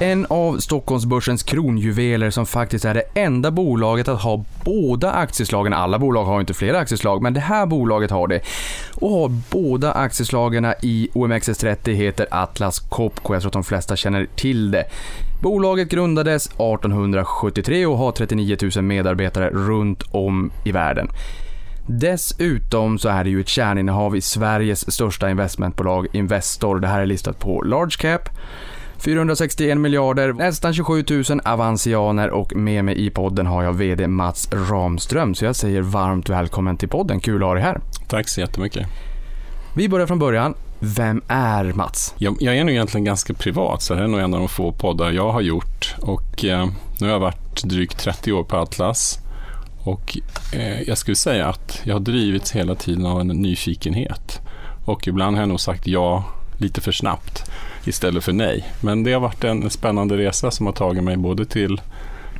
En av Stockholmsbörsens kronjuveler som faktiskt är det enda bolaget att ha båda aktieslagen. Alla bolag har inte flera aktieslag, men det här bolaget har det. Och har båda aktieslagen i OMXS30 heter Atlas Copco. Jag tror att de flesta känner till det. Bolaget grundades 1873 och har 39 000 medarbetare runt om i världen. Dessutom så är det ju ett kärninnehav i Sveriges största investmentbolag Investor. Det här är listat på Large Cap. 461 miljarder, nästan 27 000 avansianer och med mig i podden har jag VD Mats Ramström. Så jag säger varmt välkommen till podden, kul att ha dig här. Tack så jättemycket. Vi börjar från början. Vem är Mats? Jag, jag är nog egentligen ganska privat, så det här är nog en av de få poddar jag har gjort. Och eh, nu har jag varit drygt 30 år på Atlas. Och eh, jag skulle säga att jag har drivits hela tiden av en nyfikenhet. Och ibland har jag nog sagt ja lite för snabbt istället för nej. Men det har varit en spännande resa som har tagit mig både till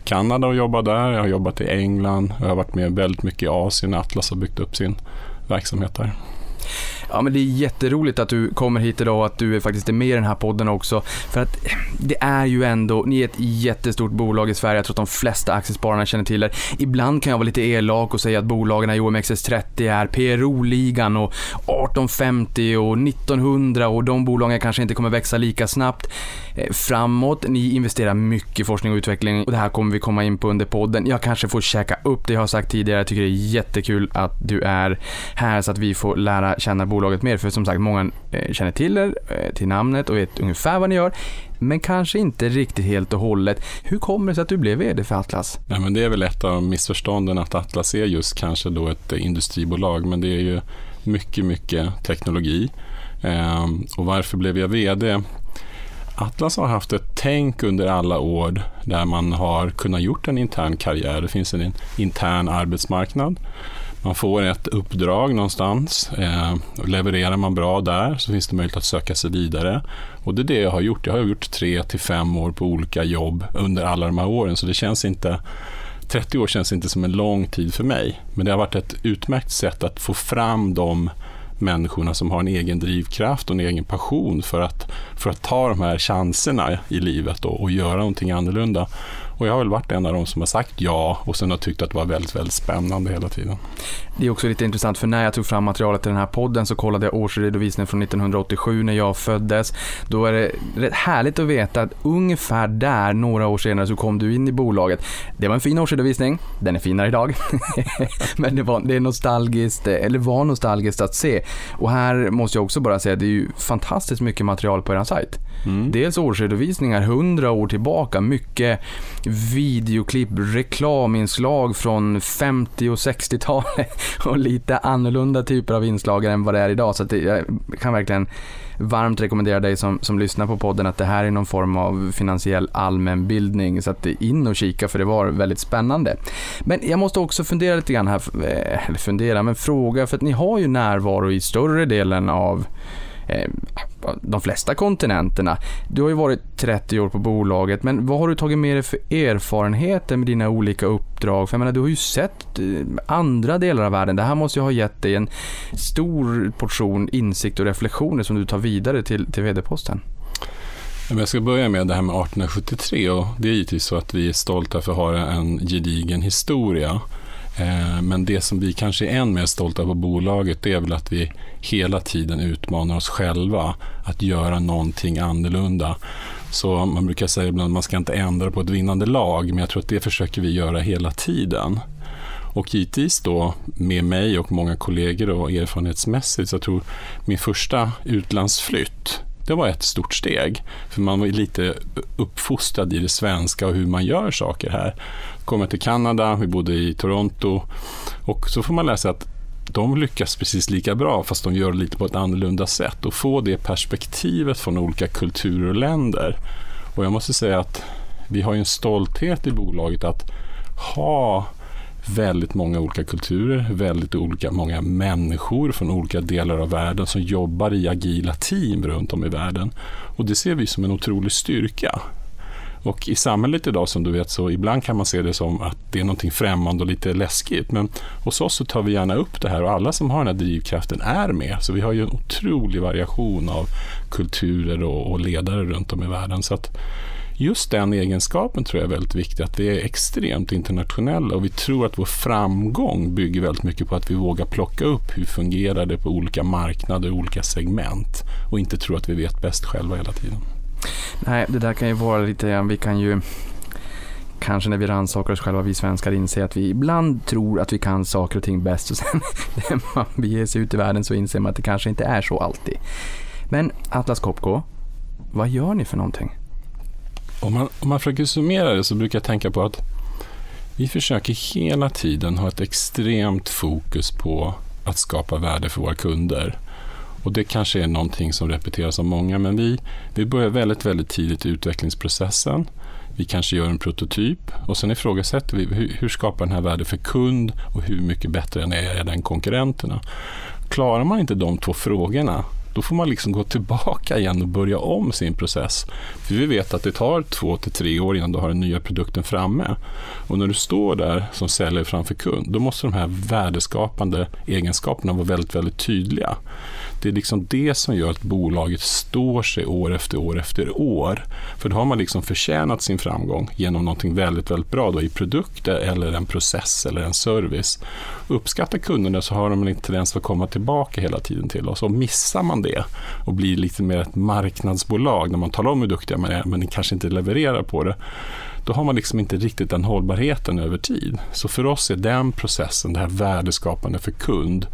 Kanada och jobba där. Jag har jobbat i England och jag har varit med väldigt mycket i Asien. Atlas har byggt upp sin verksamhet där. Ja, men det är jätteroligt att du kommer hit idag och att du faktiskt är med i den här podden också. För att det är ju ändå, ni är ett jättestort bolag i Sverige, jag tror att de flesta aktiespararna känner till er. Ibland kan jag vara lite elak och säga att bolagen i OMXS30 är PRO-ligan och 1850 och 1900 och de bolagen kanske inte kommer växa lika snabbt eh, framåt. Ni investerar mycket i forskning och utveckling och det här kommer vi komma in på under podden. Jag kanske får käka upp det jag har sagt tidigare. Jag tycker det är jättekul att du är här så att vi får lära känna bolaget mer. För som sagt, många eh, känner till er, eh, till namnet och vet ungefär vad ni gör. Men kanske inte riktigt helt och hållet. Hur kommer det sig att du blev VD för Atlas? Nej, men det är väl ett av missförstånden att Atlas är just kanske då ett eh, industribolag. Men det är ju mycket, mycket teknologi. Ehm, och varför blev jag VD? Atlas har haft ett tänk under alla år där man har kunnat gjort en intern karriär. Det finns en intern arbetsmarknad. Man får ett uppdrag någonstans. Eh, levererar man bra där så finns det möjlighet att söka sig vidare. Och det är det jag har gjort. Jag har gjort tre till fem år på olika jobb under alla de här åren. Så det känns inte 30 år känns inte som en lång tid för mig. Men det har varit ett utmärkt sätt att få fram de människorna som har en egen drivkraft och en egen passion för att, för att ta de här chanserna i livet och, och göra någonting annorlunda. Och jag har väl varit en av de som har sagt ja och sen har tyckt att det var väldigt, väldigt spännande hela tiden. Det är också lite intressant för när jag tog fram materialet till den här podden så kollade jag årsredovisningen från 1987 när jag föddes. Då är det rätt härligt att veta att ungefär där, några år senare, så kom du in i bolaget. Det var en fin årsredovisning, den är finare idag. Men det, var, det är nostalgiskt, eller var nostalgiskt att se. Och här måste jag också bara säga, det är ju fantastiskt mycket material på er sajt. Mm. Dels årsredovisningar 100 år tillbaka, mycket videoklipp, reklaminslag från 50 och 60-talet och lite annorlunda typer av inslag än vad det är idag. Så att det, jag kan verkligen varmt rekommendera dig som, som lyssnar på podden att det här är någon form av finansiell allmänbildning. Så att in och kika för det var väldigt spännande. Men jag måste också fundera lite grann här, eh, eller fundera, men fråga för att ni har ju närvaro i större delen av Eh, de flesta kontinenterna. Du har ju varit 30 år på bolaget, men vad har du tagit med dig för erfarenheter med dina olika uppdrag? För jag menar, du har ju sett eh, andra delar av världen. Det här måste ju ha gett dig en stor portion insikt och reflektioner som du tar vidare till, till vd-posten. Jag ska börja med det här med 1873 och det är givetvis så att vi är stolta för att ha en gedigen historia. Eh, men det som vi kanske är än mer stolta på bolaget det är väl att vi hela tiden utmanar oss själva att göra någonting annorlunda. Så man brukar säga ibland att man ska inte ändra på ett vinnande lag, men jag tror att det försöker vi göra hela tiden. Och givetvis då med mig och många kollegor och erfarenhetsmässigt så jag tror min första utlandsflytt det var ett stort steg. För man var lite uppfostrad i det svenska och hur man gör saker här. Kommer till Kanada, vi bodde i Toronto och så får man läsa att de lyckas precis lika bra fast de gör det lite på ett annorlunda sätt och få det perspektivet från olika kulturer och länder. Och jag måste säga att vi har en stolthet i bolaget att ha väldigt många olika kulturer, väldigt olika många människor från olika delar av världen som jobbar i agila team runt om i världen. Och det ser vi som en otrolig styrka. Och i samhället idag som du vet så ibland kan man se det som att det är någonting främmande och lite läskigt. Men hos oss så tar vi gärna upp det här och alla som har den här drivkraften är med. Så vi har ju en otrolig variation av kulturer och, och ledare runt om i världen. Så att just den egenskapen tror jag är väldigt viktig, att vi är extremt internationella och vi tror att vår framgång bygger väldigt mycket på att vi vågar plocka upp hur fungerar det på olika marknader, olika segment och inte tro att vi vet bäst själva hela tiden. Nej, det där kan ju vara lite grann, vi kan ju kanske när vi rannsakar oss själva, vi svenskar, inse att vi ibland tror att vi kan saker och ting bäst och sen när man beger sig ut i världen så inser man att det kanske inte är så alltid. Men Atlas Copco, vad gör ni för någonting? Om man, om man försöker summera det så brukar jag tänka på att vi försöker hela tiden ha ett extremt fokus på att skapa värde för våra kunder. Och Det kanske är någonting som repeteras av många, men vi, vi börjar väldigt, väldigt tidigt i utvecklingsprocessen. Vi kanske gör en prototyp och sen ifrågasätter vi hur, hur skapar den här värde för kund och hur mycket bättre den är den konkurrenterna. Klarar man inte de två frågorna då får man liksom gå tillbaka igen och börja om sin process. För vi vet att det tar två till tre år innan du har den nya produkten framme. Och när du står där som säljare framför kund, då måste de här värdeskapande egenskaperna vara väldigt, väldigt tydliga. Det är liksom det som gör att bolaget står sig år efter år efter år. För då har man liksom förtjänat sin framgång genom någonting väldigt, väldigt bra då, i produkter eller en process eller en service. Uppskattar kunderna så har de en tendens att komma tillbaka hela tiden till oss. Och missar man det och blir lite mer ett marknadsbolag när man talar om hur duktiga man är men kanske inte levererar på det då har man liksom inte riktigt den hållbarheten över tid. Så för oss är den processen, det här värdeskapande för kund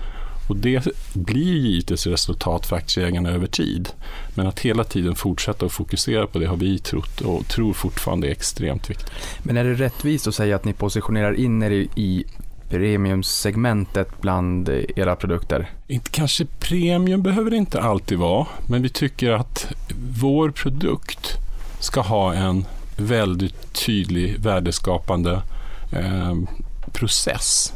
och det blir givetvis resultat för aktieägarna över tid. Men att hela tiden fortsätta att fokusera på det har vi trott och tror fortfarande är extremt viktigt. Men är det rättvist att säga att ni positionerar in er i premiumsegmentet bland era produkter? Inte kanske premium behöver det inte alltid vara, men vi tycker att vår produkt ska ha en väldigt tydlig värdeskapande eh, process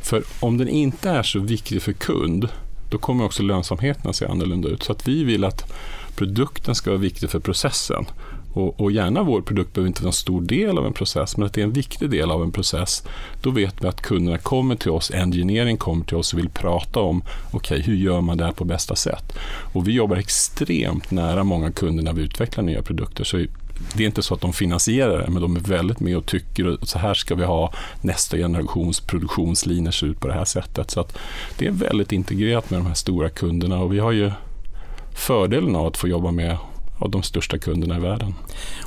för om den inte är så viktig för kund, då kommer också lönsamheten att se annorlunda ut. Så att vi vill att produkten ska vara viktig för processen. Och, och, gärna vår produkt behöver inte vara en stor del av en process, men att det är en viktig del av en process. Då vet vi att kunderna kommer till oss, engineering kommer till oss och vill prata om okay, hur gör man det här på bästa sätt. Och vi jobbar extremt nära många kunder när vi utvecklar nya produkter. Så det är inte så att de finansierar det, men de är väldigt med och tycker att så här ska vi ha nästa generations produktionslinjer se ut på det här sättet. Så att det är väldigt integrerat med de här stora kunderna och vi har ju fördelen av att få jobba med av de största kunderna i världen.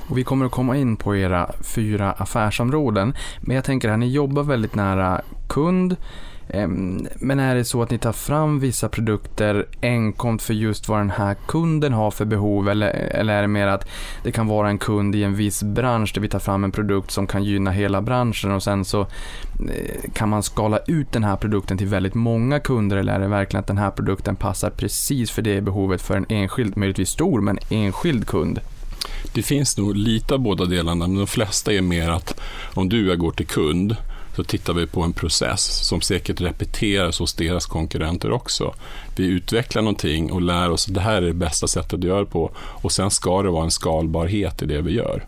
Och vi kommer att komma in på era fyra affärsområden, men jag tänker att ni jobbar väldigt nära kund, Ehm, men är det så att ni tar fram vissa produkter enkomt för just vad den här kunden har för behov eller, eller är det mer att det kan vara en kund i en viss bransch där vi tar fram en produkt som kan gynna hela branschen och sen så eh, kan man skala ut den här produkten till väldigt många kunder eller är det verkligen att den här produkten passar precis för det behovet för en enskild, möjligtvis stor, men enskild kund? Det finns nog lite av båda delarna, men de flesta är mer att om du går till kund så tittar vi på en process som säkert repeteras hos deras konkurrenter också. Vi utvecklar någonting och lär oss att det här är det bästa sättet att göra det på och sen ska det vara en skalbarhet i det vi gör.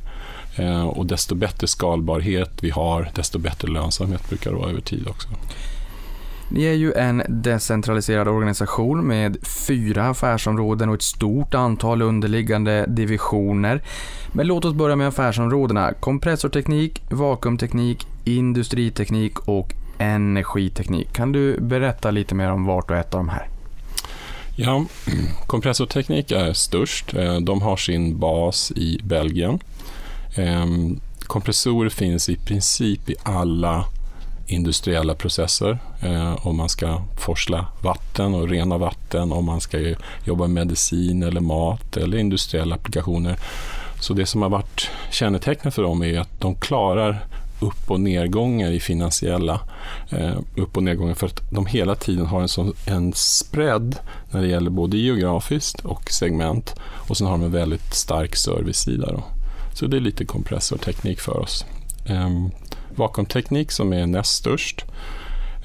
Eh, och desto bättre skalbarhet vi har, desto bättre lönsamhet brukar det vara över tid också. Ni är ju en decentraliserad organisation med fyra affärsområden och ett stort antal underliggande divisioner. Men låt oss börja med affärsområdena. Kompressorteknik, vakuumteknik, industriteknik och energiteknik. Kan du berätta lite mer om vart och ett av de här? Ja, kompressorteknik är störst. Eh, de har sin bas i Belgien. Ehm, kompressorer finns i princip i alla industriella processer. Eh, om man ska forsla vatten och rena vatten, om man ska jobba med medicin eller mat eller industriella applikationer. Så det som har varit kännetecknet för dem är att de klarar upp och nedgångar i finansiella eh, upp och nedgångar för att de hela tiden har en, sån, en spread när det gäller både geografiskt och segment och sen har de en väldigt stark servicesida. Då. Så det är lite kompressorteknik för oss. Eh, vakuumteknik som är näst störst.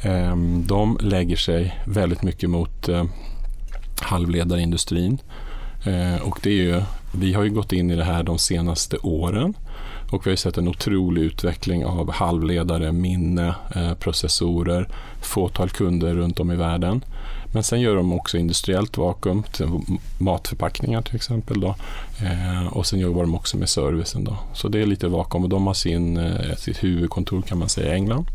Eh, de lägger sig väldigt mycket mot eh, halvledarindustrin. Eh, och det är ju, vi har ju gått in i det här de senaste åren och vi har sett en otrolig utveckling av halvledare, minne, eh, processorer, fåtal kunder runt om i världen. Men sen gör de också industriellt vakuum, till matförpackningar till exempel. Då. Eh, och sen jobbar de också med servicen. Då. Så det är lite vakuum och de har sin, eh, sitt huvudkontor kan man säga i England.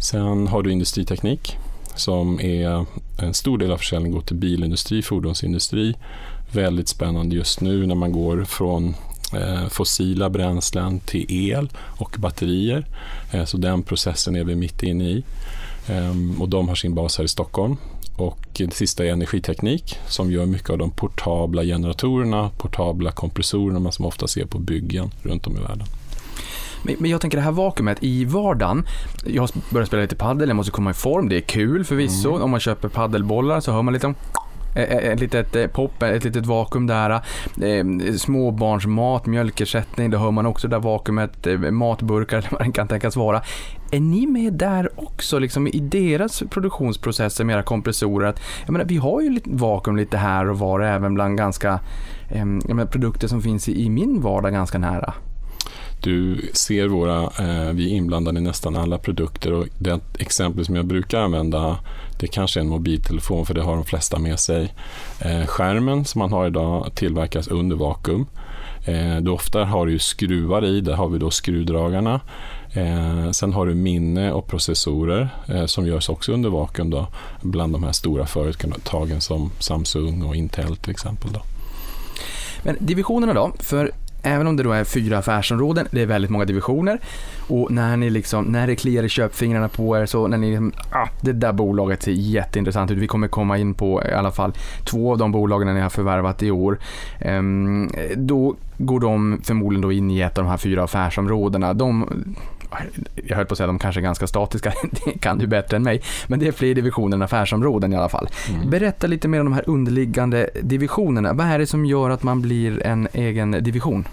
Sen har du industriteknik som är en stor del av försäljningen går till bilindustri, fordonsindustri. Väldigt spännande just nu när man går från fossila bränslen till el och batterier. Eh, så den processen är vi mitt inne i. Ehm, och de har sin bas här i Stockholm. Och det sista är energiteknik som gör mycket av de portabla generatorerna, portabla kompressorerna som man ofta ser på byggen runt om i världen. Men, jag tänker det här vakuumet i vardagen. Jag har börjat spela lite paddel, jag måste komma i form. Det är kul förvisso. Mm. Om man köper paddelbollar så hör man lite ett litet pop, ett litet vakuum där. Småbarnsmat, mjölkersättning, det hör man också där vakuumet, matburkar eller vad det kan tänkas vara. Är ni med där också, liksom i deras produktionsprocesser med era kompressorer? Att, jag menar, vi har ju lite vakuum lite här och var, även bland ganska eh, menar, produkter som finns i, i min vardag ganska nära. Du ser våra, eh, vi är inblandade i nästan alla produkter och det exempel som jag brukar använda det kanske är en mobiltelefon för det har de flesta med sig. Eh, skärmen som man har idag tillverkas under vakuum. Eh, du ofta har du skruvar i, där har vi då skruvdragarna. Eh, sen har du minne och processorer eh, som görs också under vakuum då, bland de här stora företagen som Samsung och Intel till exempel. Då. Men divisionerna då? För även om det då är fyra affärsområden, det är väldigt många divisioner och när ni liksom, när det kliar i köpfingrarna på er så när ni, ah, det där bolaget ser jätteintressant ut. Vi kommer komma in på i alla fall två av de bolagen ni har förvärvat i år. Ehm, då går de förmodligen då in i ett av de här fyra affärsområdena. De jag höll på att säga att de kanske är ganska statiska, det kan du bättre än mig. Men det är fler divisioner än affärsområden i alla fall. Mm. Berätta lite mer om de här underliggande divisionerna. Vad är det som gör att man blir en egen division?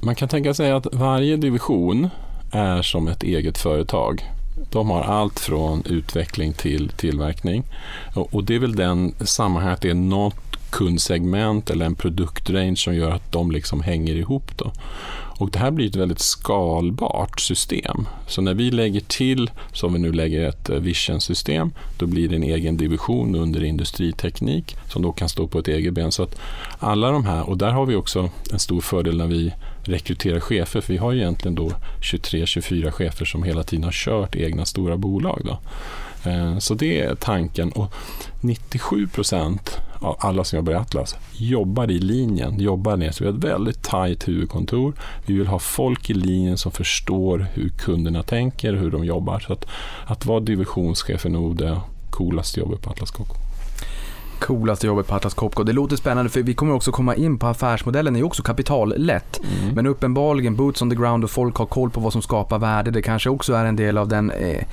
Man kan tänka sig att varje division är som ett eget företag. De har allt från utveckling till tillverkning. Och det är väl den sammanhanget, det är något kundsegment eller en produktrange som gör att de liksom hänger ihop. Då. Och det här blir ett väldigt skalbart system. Så när vi lägger till, som vi nu lägger ett eh, Vision-system, då blir det en egen division under industriteknik som då kan stå på ett eget ben. Så att alla de här, och där har vi också en stor fördel när vi rekryterar chefer, för vi har egentligen då 23-24 chefer som hela tiden har kört egna stora bolag. Då. Eh, så det är tanken. Och 97 procent av alla som jobbar i Atlas jobbar i linjen, jobbar ner. Så vi har ett väldigt tajt huvudkontor. Vi vill ha folk i linjen som förstår hur kunderna tänker, hur de jobbar. Så att, att vara divisionschef är nog det coolaste jobbet på Atlas Copco coolaste jobbet på Atlas Copco. Det låter spännande för vi kommer också komma in på affärsmodellen är ju också kapitallätt. Mm. Men uppenbarligen boots on the ground och folk har koll på vad som skapar värde. Det kanske också är en del av den eh,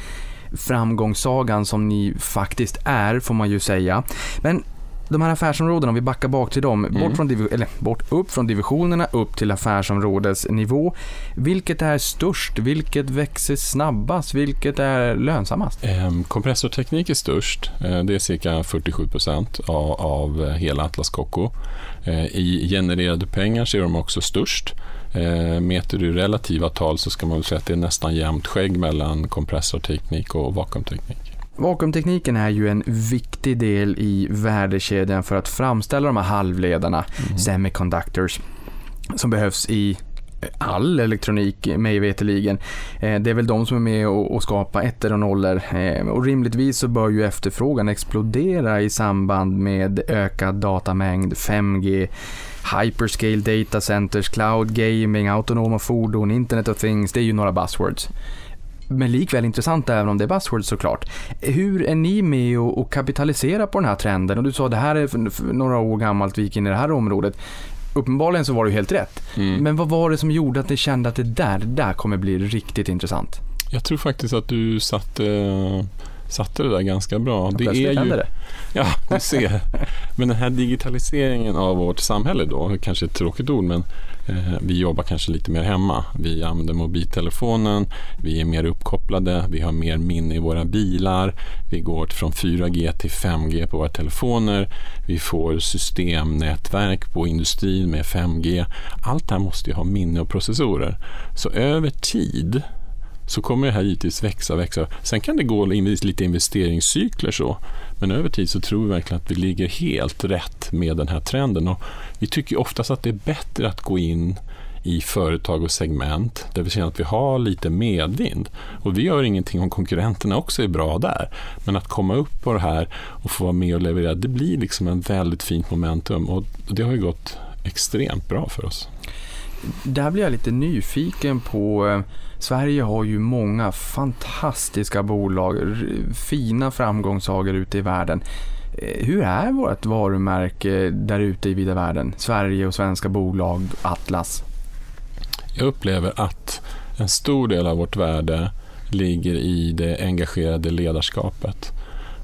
framgångssagan som ni faktiskt är, får man ju säga. Men de här affärsområdena, om vi backar bak till dem, mm. bort, från eller bort upp från divisionerna upp till affärsområdesnivå. Vilket är störst? Vilket växer snabbast? Vilket är lönsammast? Eh, kompressorteknik är störst. Eh, det är cirka 47 procent av, av hela Atlas Copco. Eh, I genererade pengar så är de också störst. Eh, mäter du relativa tal så ska man väl säga att det är nästan jämnt skägg mellan kompressorteknik och vakuumteknik. Vakuumtekniken är ju en viktig del i värdekedjan för att framställa de här halvledarna, mm. semiconductors, som behövs i all elektronik mig veterligen. Eh, det är väl de som är med och skapar ettor och nollor eh, och rimligtvis så bör ju efterfrågan explodera i samband med ökad datamängd, 5G, hyperscale data centers, cloud gaming, autonoma fordon, internet of things, det är ju några buzzwords men likväl intressant även om det är buzzwords såklart. Hur är ni med och, kapitalisera på den här trenden? Och du sa att det här är några år gammalt, vi gick in i det här området. Uppenbarligen så var det helt rätt. Mm. Men vad var det som gjorde att ni kände att det där, det där kommer bli riktigt intressant? Jag tror faktiskt att du satte, satte det där ganska bra. Ja, det är ju, det. Ja, du ser. Men den här digitaliseringen av vårt samhälle då, kanske ett tråkigt ord, men Eh, vi jobbar kanske lite mer hemma. Vi använder mobiltelefonen, vi är mer uppkopplade, vi har mer minne i våra bilar, vi går från 4G till 5G på våra telefoner, vi får systemnätverk på industrin med 5G. Allt det här måste ju ha minne och processorer. Så över tid så kommer det här givetvis växa, växa. Sen kan det gå lite investeringscykler så, men över tid så tror vi verkligen att vi ligger helt rätt med den här trenden. Och vi tycker oftast att det är bättre att gå in i företag och segment där vi känner att vi har lite medvind. Och vi gör ingenting om konkurrenterna också är bra där. Men att komma upp på det här och få vara med och leverera, det blir liksom en väldigt fint momentum och det har ju gått extremt bra för oss. Där blir jag lite nyfiken på eh, Sverige har ju många fantastiska bolag, fina framgångssagor ute i världen. Eh, hur är vårt varumärke där ute i vida världen? Sverige och svenska bolag, Atlas? Jag upplever att en stor del av vårt värde ligger i det engagerade ledarskapet.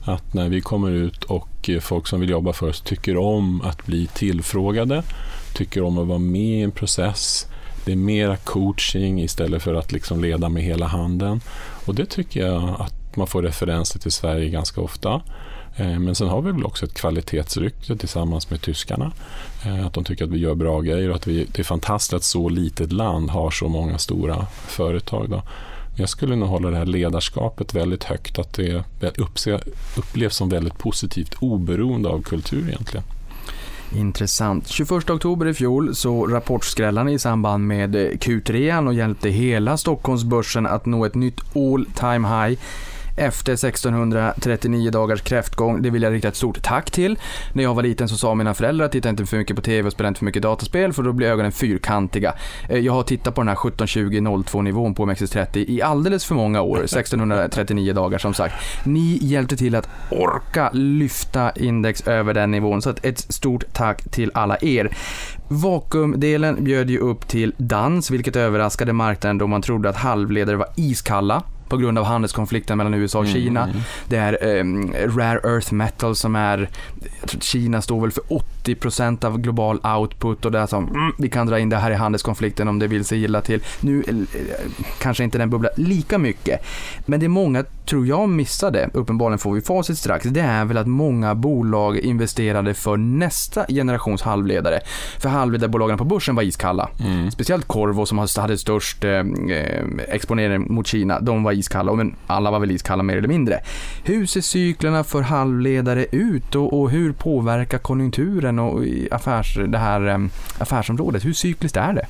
Att när vi kommer ut och folk som vill jobba för oss tycker om att bli tillfrågade, tycker om att vara med i en process, det är mera coaching istället för att liksom leda med hela handen. Och det tycker jag att man får referenser till Sverige ganska ofta. Eh, men sen har vi väl också ett kvalitetsrykte tillsammans med tyskarna. Eh, att de tycker att vi gör bra grejer och att vi, det är fantastiskt att så litet land har så många stora företag. Då. Jag skulle nog hålla det här ledarskapet väldigt högt, att det upplevs som väldigt positivt oberoende av kultur egentligen. Intressant. 21 oktober i fjol så rapportskrällarna i samband med Q3 och hjälpte hela Stockholmsbörsen att nå ett nytt all time high efter 1639 dagars kräftgång. Det vill jag rikta ett stort tack till. När jag var liten så sa mina föräldrar att titta inte för mycket på TV och spela inte för mycket dataspel för då blir ögonen fyrkantiga. Eh, jag har tittat på den här 1720 nivån på OMXS30 i alldeles för många år. 1639 dagar som sagt. Ni hjälpte till att orka lyfta index över den nivån så ett stort tack till alla er. Vakuumdelen bjöd ju upp till dans, vilket överraskade marknaden då man trodde att halvledare var iskalla på grund av handelskonflikten mellan USA och mm. Kina. Det är um, rare earth metal som är, Kina står väl för 80% av global output och det är som, mm, vi kan dra in det här i handelskonflikten om det vill sig illa till. Nu eh, kanske inte den bubblar lika mycket, men det är många, tror jag, missade, uppenbarligen får vi facit strax, det är väl att många bolag investerade för nästa generations halvledare. För halvledarbolagen på börsen var iskalla. Mm. Speciellt Corvo som hade störst eh, exponering mot Kina, de var iskalla, men alla var väl iskalla mer eller mindre. Hur ser cyklerna för halvledare ut och, och hur påverkar konjunkturen och affärs, det här affärsområdet? Hur cykliskt är det?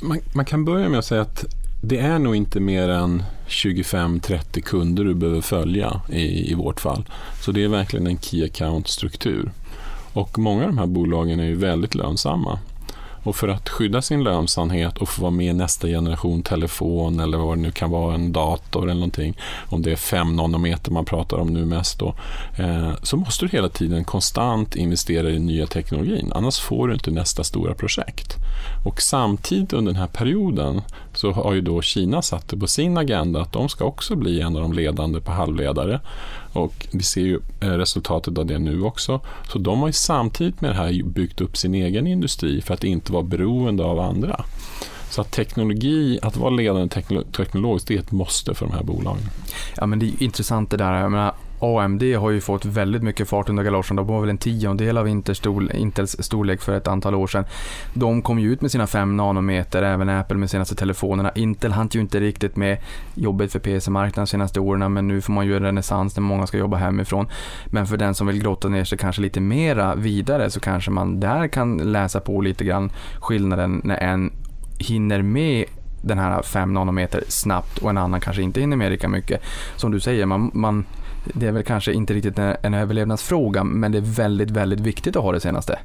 Man, man kan börja med att säga att det är nog inte mer än 25-30 kunder du behöver följa i, i vårt fall. Så det är verkligen en key account-struktur. Och många av de här bolagen är ju väldigt lönsamma. Och för att skydda sin lönsamhet och få vara med i nästa generation telefon eller vad det nu kan vara, en dator eller någonting, om det är 5 nanometer man pratar om nu mest då, eh, så måste du hela tiden konstant investera i nya teknologin, annars får du inte nästa stora projekt. Och samtidigt under den här perioden så har ju då Kina satt det på sin agenda att de ska också bli en av de ledande på halvledare. Och vi ser ju eh, resultatet av det nu också. Så de har ju samtidigt med det här byggt upp sin egen industri för att inte vara beroende av andra. Så att teknologi, att vara ledande teknologiskt, det är ett måste för de här bolagen. Ja men det är intressant det där. AMD har ju fått väldigt mycket fart under galoschen. De var väl en tiondel av Intels storlek för ett antal år sedan. De kom ju ut med sina 5 nanometer, även Apple med senaste telefonerna. Intel hann ju inte riktigt med jobbet för PC-marknaden de senaste åren, men nu får man ju en renässans när många ska jobba hemifrån. Men för den som vill grotta ner sig kanske lite mera vidare så kanske man där kan läsa på lite grann skillnaden när en hinner med den här 5 nanometer snabbt och en annan kanske inte hinner med lika mycket. Som du säger, man, man det är väl kanske inte riktigt en överlevnadsfråga, men det är väldigt, väldigt viktigt att ha det senaste.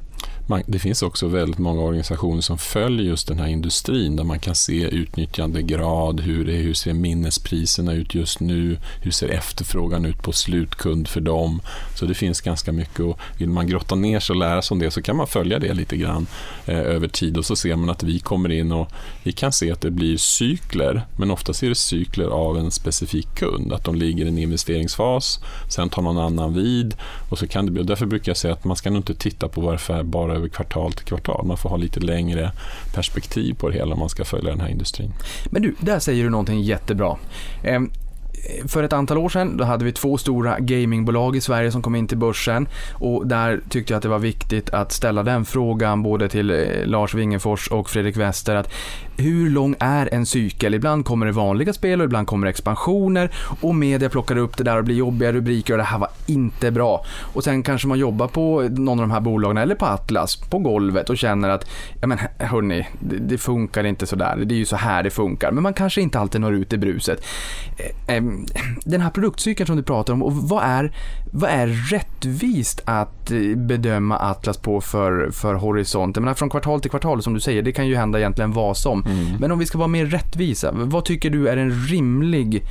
Det finns också väldigt många organisationer som följer just den här industrin där man kan se utnyttjandegrad, hur, det, hur ser minnespriserna ut just nu, hur ser efterfrågan ut på slutkund för dem. Så det finns ganska mycket och vill man grotta ner sig och lära sig om det så kan man följa det lite grann eh, över tid och så ser man att vi kommer in och vi kan se att det blir cykler, men oftast är det cykler av en specifik kund, att de ligger i en investeringsfas, sen tar någon annan vid och så kan det bli, och därför brukar jag säga att man ska nog inte titta på varför bara över kvartal till kvartal. Man får ha lite längre perspektiv på det hela om man ska följa den här industrin. Men du, där säger du någonting jättebra. Ehm, för ett antal år sedan då hade vi två stora gamingbolag i Sverige som kom in till börsen och där tyckte jag att det var viktigt att ställa den frågan både till eh, Lars Wingefors och Fredrik Wester att hur lång är en cykel? Ibland kommer det vanliga spel och ibland kommer det expansioner och media plockar upp det där och blir jobbiga rubriker och det här var inte bra. Och sen kanske man jobbar på någon av de här bolagen eller på Atlas på golvet och känner att ja men hörni, det, det funkar inte sådär. Det är ju så här det funkar. Men man kanske inte alltid når ut i bruset. Eh, ehm, den här produktcykeln som du pratar om, och vad är, vad är rättvist att eh, bedöma Atlas på för, för horisont? Jag menar, från kvartal till kvartal som du säger, det kan ju hända egentligen vad som. Men om vi ska vara mer rättvisa, vad tycker du är en rimlig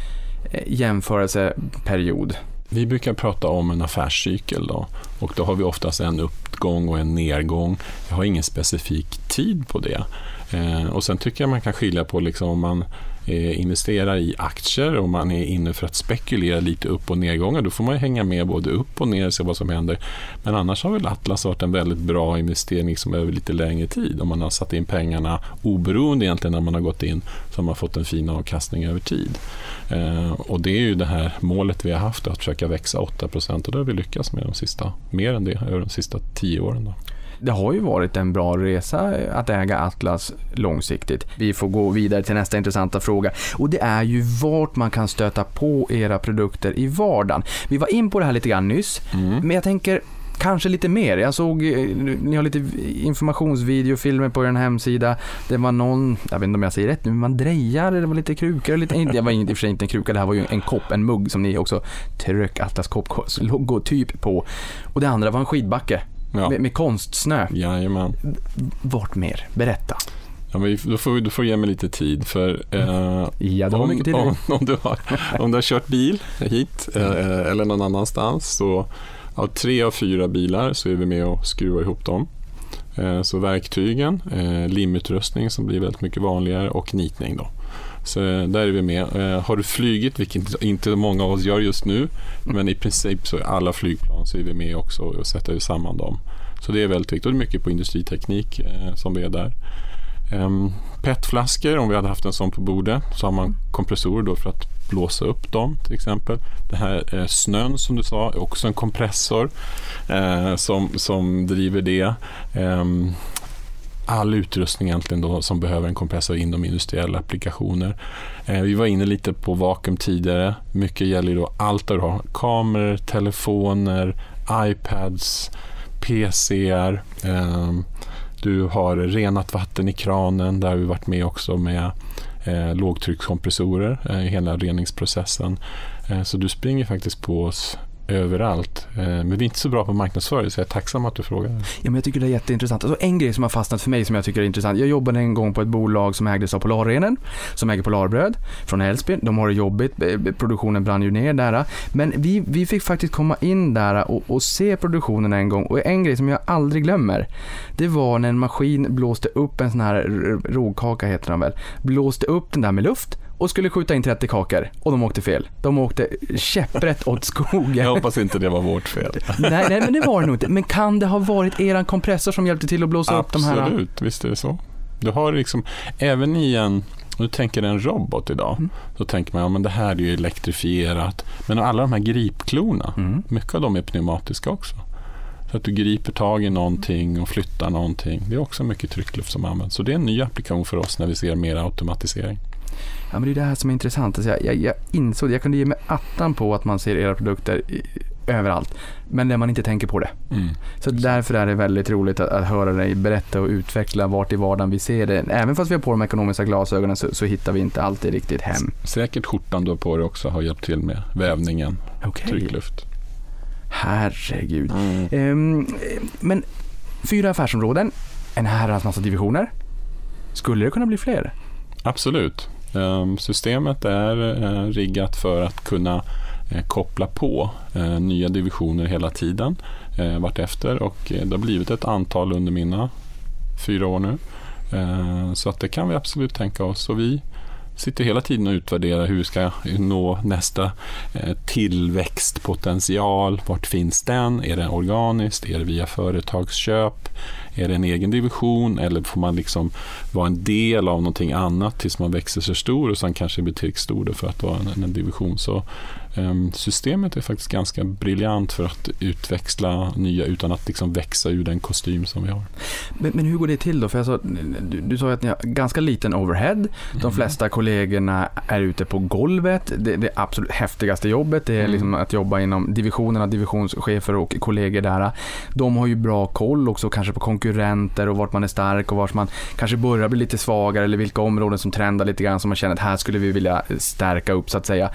eh, jämförelseperiod? Vi brukar prata om en affärscykel då, och då har vi oftast en uppgång och en nedgång. Jag har ingen specifik tid på det. Eh, och Sen tycker jag man kan skilja på liksom om man Eh, investerar i aktier och man är inne för att spekulera lite upp och nedgångar. Då får man hänga med både upp och ner och se vad som händer. Men annars har väl Atlas varit en väldigt bra investering som över lite längre tid. Om man har satt in pengarna oberoende egentligen när man har gått in så har man fått en fin avkastning över tid. Eh, och det är ju det här målet vi har haft att försöka växa 8 och det har vi lyckats med de sista, mer än det över de sista tio åren. Då. Det har ju varit en bra resa att äga Atlas långsiktigt. Vi får gå vidare till nästa intressanta fråga och det är ju vart man kan stöta på era produkter i vardagen. Vi var in på det här lite grann nyss, men jag tänker Kanske lite mer. Jag såg, eh, ni har lite informationsvideofilmer på er hemsida. Det var någon, jag vet inte om jag säger rätt nu, men man drejar, det var lite krukor, lite, det var i och för sig inte en kruka, det här var ju en kopp, en mugg som ni också tryck Atlas Copcos logotyp på. Och det andra var en skidbacke Ja. med, med konstsnö. Jajamän. Vart mer? Berätta. Ja, men då, får, då får du ge mig lite tid. För, eh, Ja, om, om, om, du har, om du har kört bil hit eh, eller någon annanstans så av tre av fyra bilar så är vi med och skruvar ihop dem. Eh, så verktygen, eh, limutrustning som blir väldigt mycket vanligare och nitning. Då. Så eh, där är vi med. Eh, har du flygit, vilket inte många av oss gör just nu, men i princip så är alla flygplan så är vi med också och sätter samman dem. Så det är väldigt viktigt och det är mycket på industriteknik eh, som vi är där. Ehm, PET-flaskor, om vi hade haft en sån på bordet, så har man kompressorer då för att blåsa upp dem till exempel. Det här snön som du sa är också en kompressor eh, som, som driver det. Eh, all utrustning egentligen då som behöver en kompressor inom industriella applikationer. Eh, vi var inne lite på vakuum tidigare. Mycket gäller då allt du har kameror, telefoner, iPads, PCR. ehm, du har renat vatten i kranen. Där har vi varit med också med eh, lågtryckskompressorer eh, i hela reningsprocessen. Eh, så du springer faktiskt på oss överallt. Eh, men vi är inte så bra på marknadsföring så jag är tacksam att du frågar. Ja, men jag tycker det är jätteintressant. Alltså, en grej som har fastnat för mig som jag tycker är intressant. Jag jobbade en gång på ett bolag som ägdes av Polarrenen, som äger Polarbröd från Älvsbyn. De har det jobbigt, eh, produktionen brann ju ner där. Men vi, vi fick faktiskt komma in där och, och se produktionen en gång. Och en grej som jag aldrig glömmer, det var när en maskin blåste upp en sån här r- rogkaka heter den väl, blåste upp den där med luft och skulle skjuta in 30 kakor och de åkte fel. De åkte käpprätt åt skogen. Jag hoppas inte det var vårt fel. Nej, nej, men det var det nog inte. Men kan det ha varit eran kompressor som hjälpte till att blåsa upp de här? Absolut, visst är det så. Du har liksom, även i en, du tänker en robot idag, Mm. så tänker man, ja men det här är ju elektrifierat. Men alla de här gripklorna, Mm. mycket av dem är pneumatiska också. Så att du griper tag i någonting och flyttar någonting. Det är också mycket tryckluft som används. Så det är en ny applikation för oss när vi ser mer automatisering. Ja, men det är det här som är intressant. Alltså jag, jag, jag insåg, jag kunde ge mig attan på att man ser era produkter i, överallt. Men där man inte tänker på det. Mm. Så därför är det väldigt roligt att, att höra dig berätta och utveckla vart i vardagen vi ser det. Även fast vi har på de ekonomiska glasögonen så, så hittar vi inte alltid riktigt hem. Säkert skjortan du har på dig också har hjälpt till med vävningen, Okej. tryckluft. Herregud. Mm. Ehm, men fyra affärsområden, en herrans massa divisioner. Skulle det kunna bli fler? Absolut. Ehm, systemet är eh, riggat för att kunna eh, koppla på eh, nya divisioner hela tiden vartefter och det har blivit ett antal under mina fyra år nu. Ehm, så att det kan vi absolut tänka oss. Och vi sitter hela tiden och utvärderar hur vi ska nå nästa tillväxtpotential. Vart finns den? Är det organiskt? Är det via företagsköp? Är det en egen division eller får man liksom vara en del av någonting annat tills man växer sig stor och sen kanske blir tillräckligt stor för att vara en, en division. Så um, systemet är faktiskt ganska briljant för att utväxla nya utan att liksom växa ur den kostym som vi har. Men, men hur går det till då? För alltså, du, du sa att ni har ganska liten overhead. De Mm. flesta kollegorna är ute på golvet. Det, det absolut häftigaste jobbet det är Mm. liksom att jobba inom divisionerna, divisionschefer och kollegor där. De har ju bra koll också kanske på konkurrenter och vart man är stark och vart man kanske börjar bli lite svagare eller vilka områden som trendar lite grann som man känner att här skulle vi vilja stärka upp så att säga.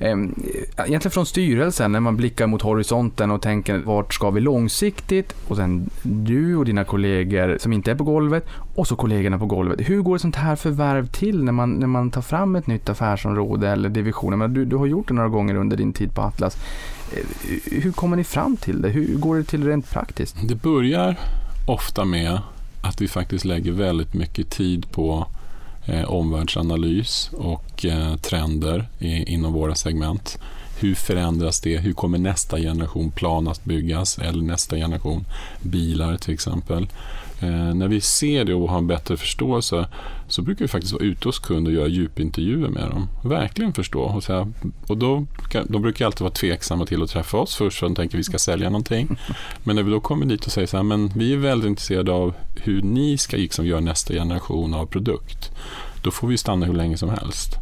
Ehm, egentligen från styrelsen när man blickar mot horisonten och tänker vart ska vi långsiktigt och sen du och dina kollegor som inte är på golvet och så kollegorna på golvet. Hur går ett sånt här förvärv till när man, när man tar fram ett nytt affärsområde eller division? Men du, du har gjort det några gånger under din tid på Atlas. Ehm, hur kommer ni fram till det? Hur går det till rent praktiskt? Det börjar ofta med att vi faktiskt lägger väldigt mycket tid på eh, omvärldsanalys och eh, trender i, inom våra segment. Hur förändras det? Hur kommer nästa generation plan att byggas? Eller nästa generation bilar till exempel. Eh, när vi ser det och har en bättre förståelse så brukar vi faktiskt vara ute hos kunder och göra djupintervjuer med dem. Verkligen förstå. Och, säga, och då, de brukar alltid vara tveksamma till att träffa oss först för de tänker att vi ska sälja någonting. Men när vi då kommer dit och säger så här, men vi är väldigt intresserade av hur ni ska liksom göra nästa generation av produkt. Då får vi stanna hur länge som helst.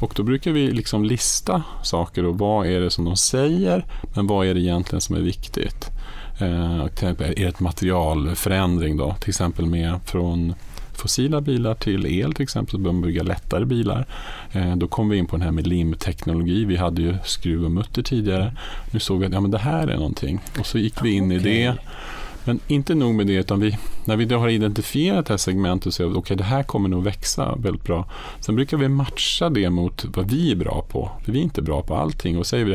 Och då brukar vi liksom lista saker och vad är det som de säger, men vad är det egentligen som är viktigt? Eh, ett materialförändring då? Till exempel med från fossila bilar till el till exempel, så börjar man bygga lättare bilar. Eh, då kom vi in på den här med limteknologi. Vi hade ju skruv och mutter tidigare. Nu såg vi att ja, men det här är någonting. Och så gick vi in i det. Men inte nog med det, utan vi, när vi då har identifierat det här segmentet och säger att okay, det här kommer nog växa väldigt bra. Sen brukar vi matcha det mot vad vi är bra på. För vi är inte bra på allting. Och säger vi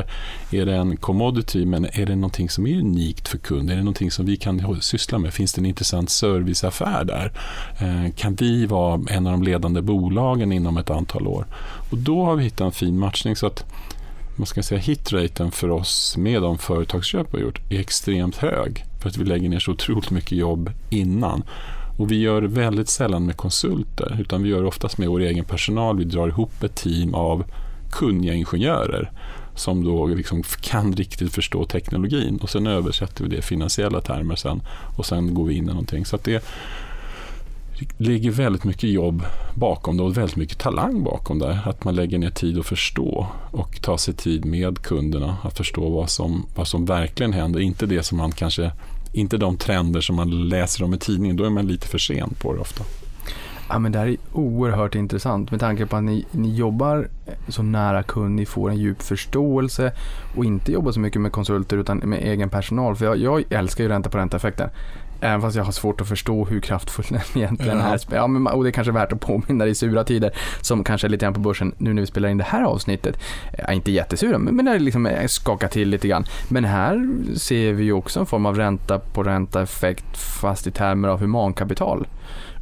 det, är det en commodity, men är det någonting som är unikt för kunden? Är det någonting som vi kan syssla med? Finns det en intressant serviceaffär där? Eh, kan vi vara en av de ledande bolagen inom ett antal år? Och då har vi hittat en fin matchning så att man ska säga hitraten för oss med de företagsköp vi har gjort är extremt hög. För att vi lägger ner så otroligt mycket jobb innan. Och vi gör det väldigt sällan med konsulter, utan vi gör det oftast med vår egen personal. Vi drar ihop ett team av kunniga ingenjörer som då liksom kan riktigt förstå teknologin och sen översätter vi det i finansiella termer sen och sen går vi in i någonting. Så att det ligger väldigt mycket jobb bakom det och väldigt mycket talang bakom det. Att man lägger ner tid att förstå och ta sig tid med kunderna att förstå vad som, vad som verkligen händer. Inte det som man kanske, inte de trender som man läser om i tidningen. Då är man lite för sen på det ofta. Ja, men det här är oerhört intressant med tanke på att ni, ni jobbar så nära kund, ni får en djup förståelse och inte jobbar så mycket med konsulter utan med egen personal. För jag, jag älskar ju ränta på ränta-effekten. Även fast jag har svårt att förstå hur kraftfull den egentligen Ja. är. Ja, men, och det är kanske värt att påminna i sura tider som kanske är lite grann på börsen nu när vi spelar in det här avsnittet. Ja, inte jättesura, men men det liksom är- skakar till lite grann. Men här ser vi ju också en form av ränta på ränta-effekt fast i termer av humankapital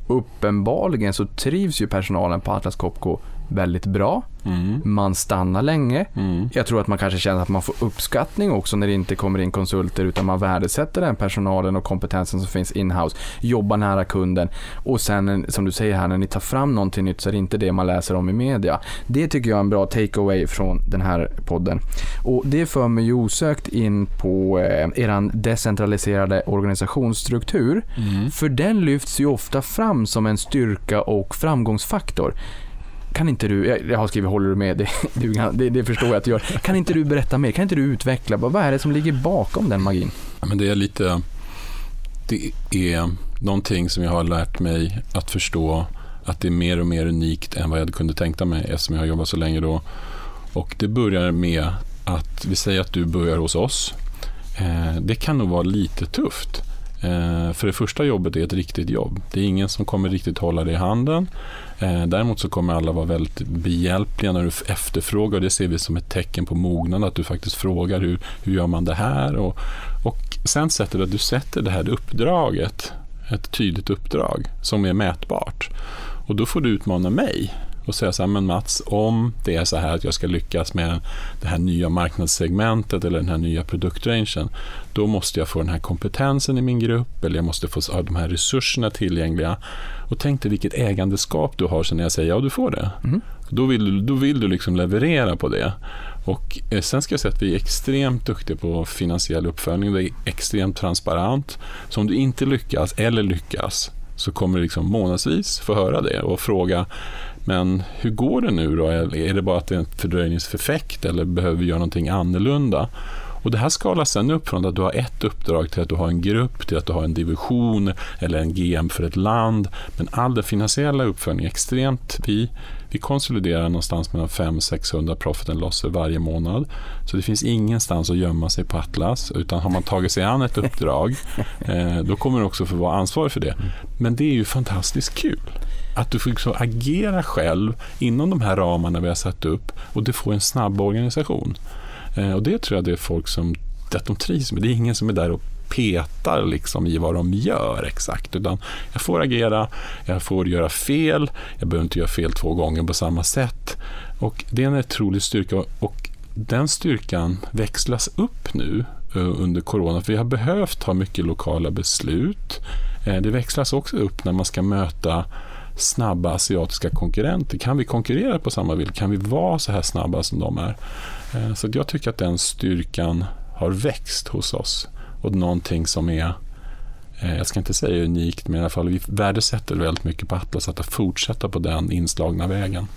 uppenbarligen så trivs ju personalen på Atlas Copco väldigt bra. Mm. Man stannar länge. Mm. Jag tror att man kanske känner att man får uppskattning också när det inte kommer in konsulter utan man värdesätter den personalen och kompetensen som finns in-house. Jobbar nära kunden och sen som du säger här när ni tar fram någonting nytt så är det inte det man läser om i media. Det tycker jag är en bra takeaway från den här podden. Och det för mig osökt in på eh, eran decentraliserade organisationsstruktur. Mm. För den lyfts ju ofta fram som en styrka och framgångsfaktor. Kan inte du, jag- jag har skrivit håller du med, det, du, det, det förstår jag att du gör. Kan inte du berätta mer? Kan inte du utveckla, vad vad är det som ligger bakom den magin? Ja, men det är lite... Det är någonting som jag har lärt mig att förstå att det är mer och mer unikt än vad jag kunde tänka mig eftersom jag har jobbat så länge då. Och det börjar med att vi säger att du börjar hos oss. Eh, det kan nog vara lite tufft. Eh, för det första jobbet är ett riktigt jobb. Det är ingen som kommer riktigt hålla dig i handen. Eh, däremot så kommer alla vara väldigt behjälpliga när du efterfrågar. Det ser vi som ett tecken på mognad, att du faktiskt frågar hur, hur gör man det här? Och, och sen sätter du att du sätter det här uppdraget, ett tydligt uppdrag som är mätbart. Och då får du utmana mig och säga så här, men Mats, om det är så här att jag ska lyckas med det här nya marknadssegmentet eller den här nya produktrangen, då måste jag få den här kompetensen i min grupp eller jag måste få ha de här resurserna tillgängliga. Och tänk dig vilket ägandeskap du har sen när jag säger ja, du får det. Mm. Då vill, du- då vill du liksom leverera på det. Och eh, sen ska jag säga att vi är extremt duktiga på finansiell uppföljning. Det är extremt transparent. Så om du inte lyckas eller lyckas så kommer du liksom månadsvis få höra det och fråga men hur går det nu då? Är det bara att det är en fördröjningseffekt eller behöver vi göra någonting annorlunda? Och Det här skalas sen upp från att du har ett uppdrag till att du har en grupp, till att du har en division eller en GM för ett land. Men all den finansiella uppföljningen är extremt... Vi, vi konsoliderar någonstans mellan 500-600 profit and losser varje månad. Så det finns ingenstans att gömma sig på Atlas. Utan har man tagit sig an ett uppdrag, eh, då kommer du också få vara ansvarig för det. Men det är ju fantastiskt kul. Att du får liksom agera själv inom de här ramarna vi har satt upp och du får en snabb organisation. Eh, och det tror jag det är folk som att de trivs med. Det är ingen som är där och petar liksom i vad de gör exakt. Utan jag får agera, jag får göra fel, jag behöver inte göra fel två gånger på samma sätt. Och det är en otrolig styrka och den styrkan växlas upp nu eh, under corona. För vi har behövt ta mycket lokala beslut. Eh, det växlas också upp när man ska möta snabba asiatiska konkurrenter. Kan vi konkurrera på samma villkor? Kan vi vara så här snabba som de är? Eh, så jag tycker att den styrkan har växt hos oss. Och någonting som är, jag ska inte säga unikt, men i alla fall vi värdesätter väldigt mycket på Atlas att fortsätta på den inslagna vägen.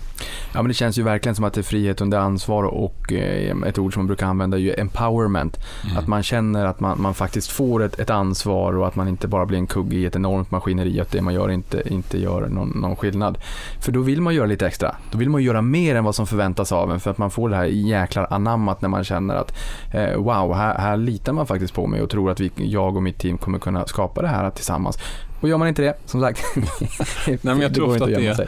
Ja men det känns ju verkligen som att det är frihet under ansvar och eh, ett ord som man brukar använda är ju empowerment. Att man känner att man, man faktiskt får ett, ett ansvar och att man inte bara blir en kugge i ett enormt maskineri att det man gör inte, inte gör någon, någon skillnad. För då vill man göra lite extra. Då vill man göra mer än vad som förväntas av en för att man får det här jäklar anammat när man känner att eh, wow, här, här litar man faktiskt på mig och tror att vi, jag och mitt team kommer kunna skapa det här tillsammans. Och gör man inte det, som sagt, men jag det tror inte att det- sig.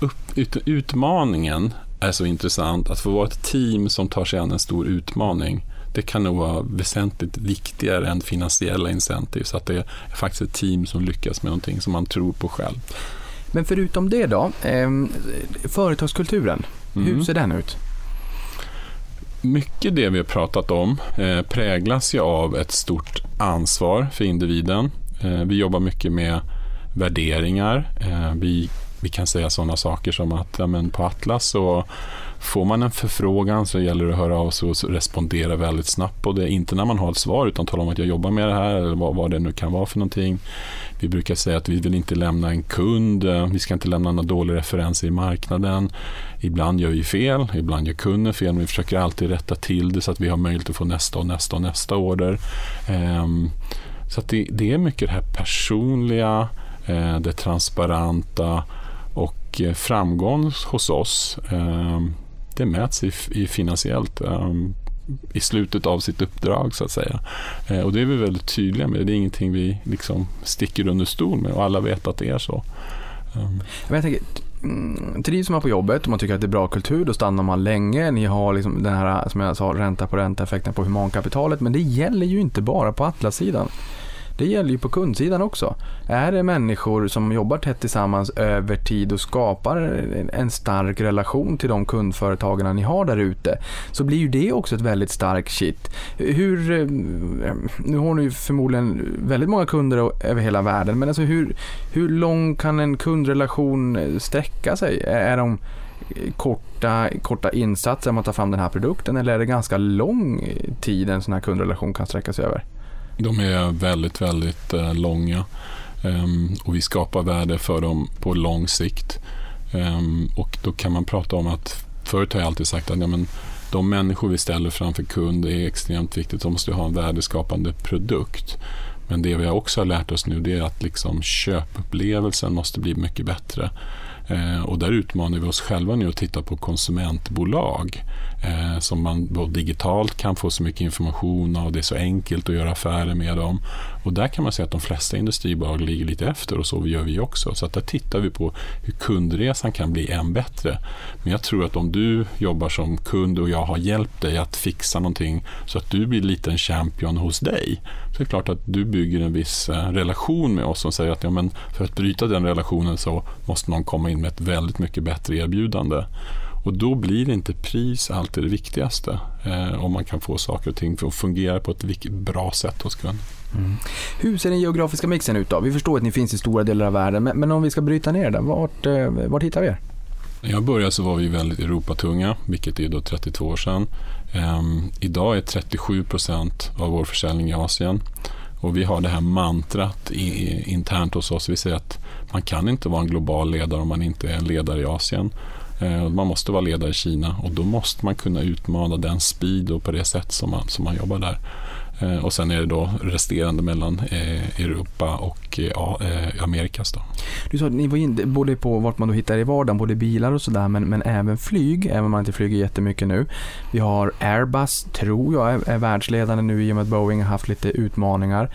upp, ut, utmaningen är så intressant. Att få vara ett team som tar sig an en stor utmaning. Det kan nog vara väsentligt viktigare än finansiella incentives. Att det är faktiskt ett team som lyckas med någonting som man tror på själv. Men förutom det då, eh, företagskulturen, hur Mm. ser den ut? Mycket det vi har pratat om eh, präglas ju av ett stort ansvar för individen. Eh, vi jobbar mycket med värderingar. Eh, vi, vi kan säga sådana saker som att ja, men på Atlas så får man en förfrågan så gäller det att höra av sig och respondera väldigt snabbt på det. Inte när man har ett svar utan tala om att jag jobbar med det här eller vad, vad det nu kan vara för någonting. Vi brukar säga att vi vill inte lämna en kund, vi ska inte lämna några dåliga referenser i marknaden. Ibland gör vi fel, ibland gör kunden fel, men vi försöker alltid rätta till det så att vi har möjlighet att få nästa och nästa och nästa order. Ehm, så att det, det är mycket det här personliga, eh, det transparenta och eh, framgång hos oss, ehm, det mäts i, i finansiellt um, i slutet av sitt uppdrag så att säga. Eh, och det är vi väldigt tydliga med. Det är ingenting vi liksom sticker under stol med och alla vet att det är så. Um. Jag tänker, mm, trivs man på jobbet och man tycker att det är bra kultur, då stannar man länge. Ni har liksom den här, som jag sa, ränta på ränta-effekten på humankapitalet. Men det gäller ju inte bara på Atlas-sidan. Det gäller ju på kundsidan också. Är det människor som jobbar tätt tillsammans över tid och skapar en- stark relation till de kundföretagarna ni har där ute, så blir ju det också ett väldigt starkt shit. Hur, eh, nu har ni ju förmodligen väldigt många kunder över hela världen, men alltså hur, hur lång kan en kundrelation sträcka sig? Är de korta, korta insatser man tar fram den här produkten eller är det ganska lång tid en sån här kundrelation kan sträcka sig över? De är väldigt, väldigt eh, långa ehm, och vi skapar värde för dem på lång sikt. Ehm, och då kan man prata om att förut har jag alltid sagt att ja, men, de människor vi ställer framför kund är extremt viktigt. De måste ha en värdeskapande produkt. Men det vi också har lärt oss nu det är att liksom köpupplevelsen måste bli mycket bättre. Eh, och där utmanar vi oss själva nu att titta på konsumentbolag eh, som man då digitalt kan få så mycket information av. Det är så enkelt att göra affärer med dem. Och där kan man säga att de flesta industribolag ligger lite efter och så gör vi också. Så att där tittar vi på hur kundresan kan bli än bättre. Men jag tror att om du jobbar som kund och jag har hjälpt dig att fixa någonting så att du blir lite en champion hos dig. Så det klart att du bygger en viss eh, relation med oss som säger att ja, men för att bryta den relationen så måste någon komma in med ett väldigt mycket bättre erbjudande. Och då blir inte pris alltid det viktigaste. Eh, om man kan få saker och ting att fungera på ett bra sätt hos kunden. Mm. Hur ser den geografiska mixen ut då? Vi förstår att ni finns i stora delar av världen, men, men om vi ska bryta ner det, vart, eh, vart hittar vi er? När jag började så var vi väldigt Europatunga, vilket är då 32 år sedan. Um, idag är 37 procent av vår försäljning i Asien. Och vi har det här mantrat i, internt hos oss. Vi säger att man kan inte vara en global ledare om man inte är en ledare i Asien. Eh, man måste vara ledare i Kina och då måste man kunna utmana den speed och på det sätt som man, som man jobbar där. Eh, och sen är det då resterande mellan eh, Europa och eh, Amerikas. Då. Du sa att ni var in både på vart man då hittar i vardagen, både bilar och sådär, men, men även flyg, även om man inte flyger jättemycket nu. Vi har Airbus, tror jag, är, är världsledande nu i och med att Boeing har haft lite utmaningar.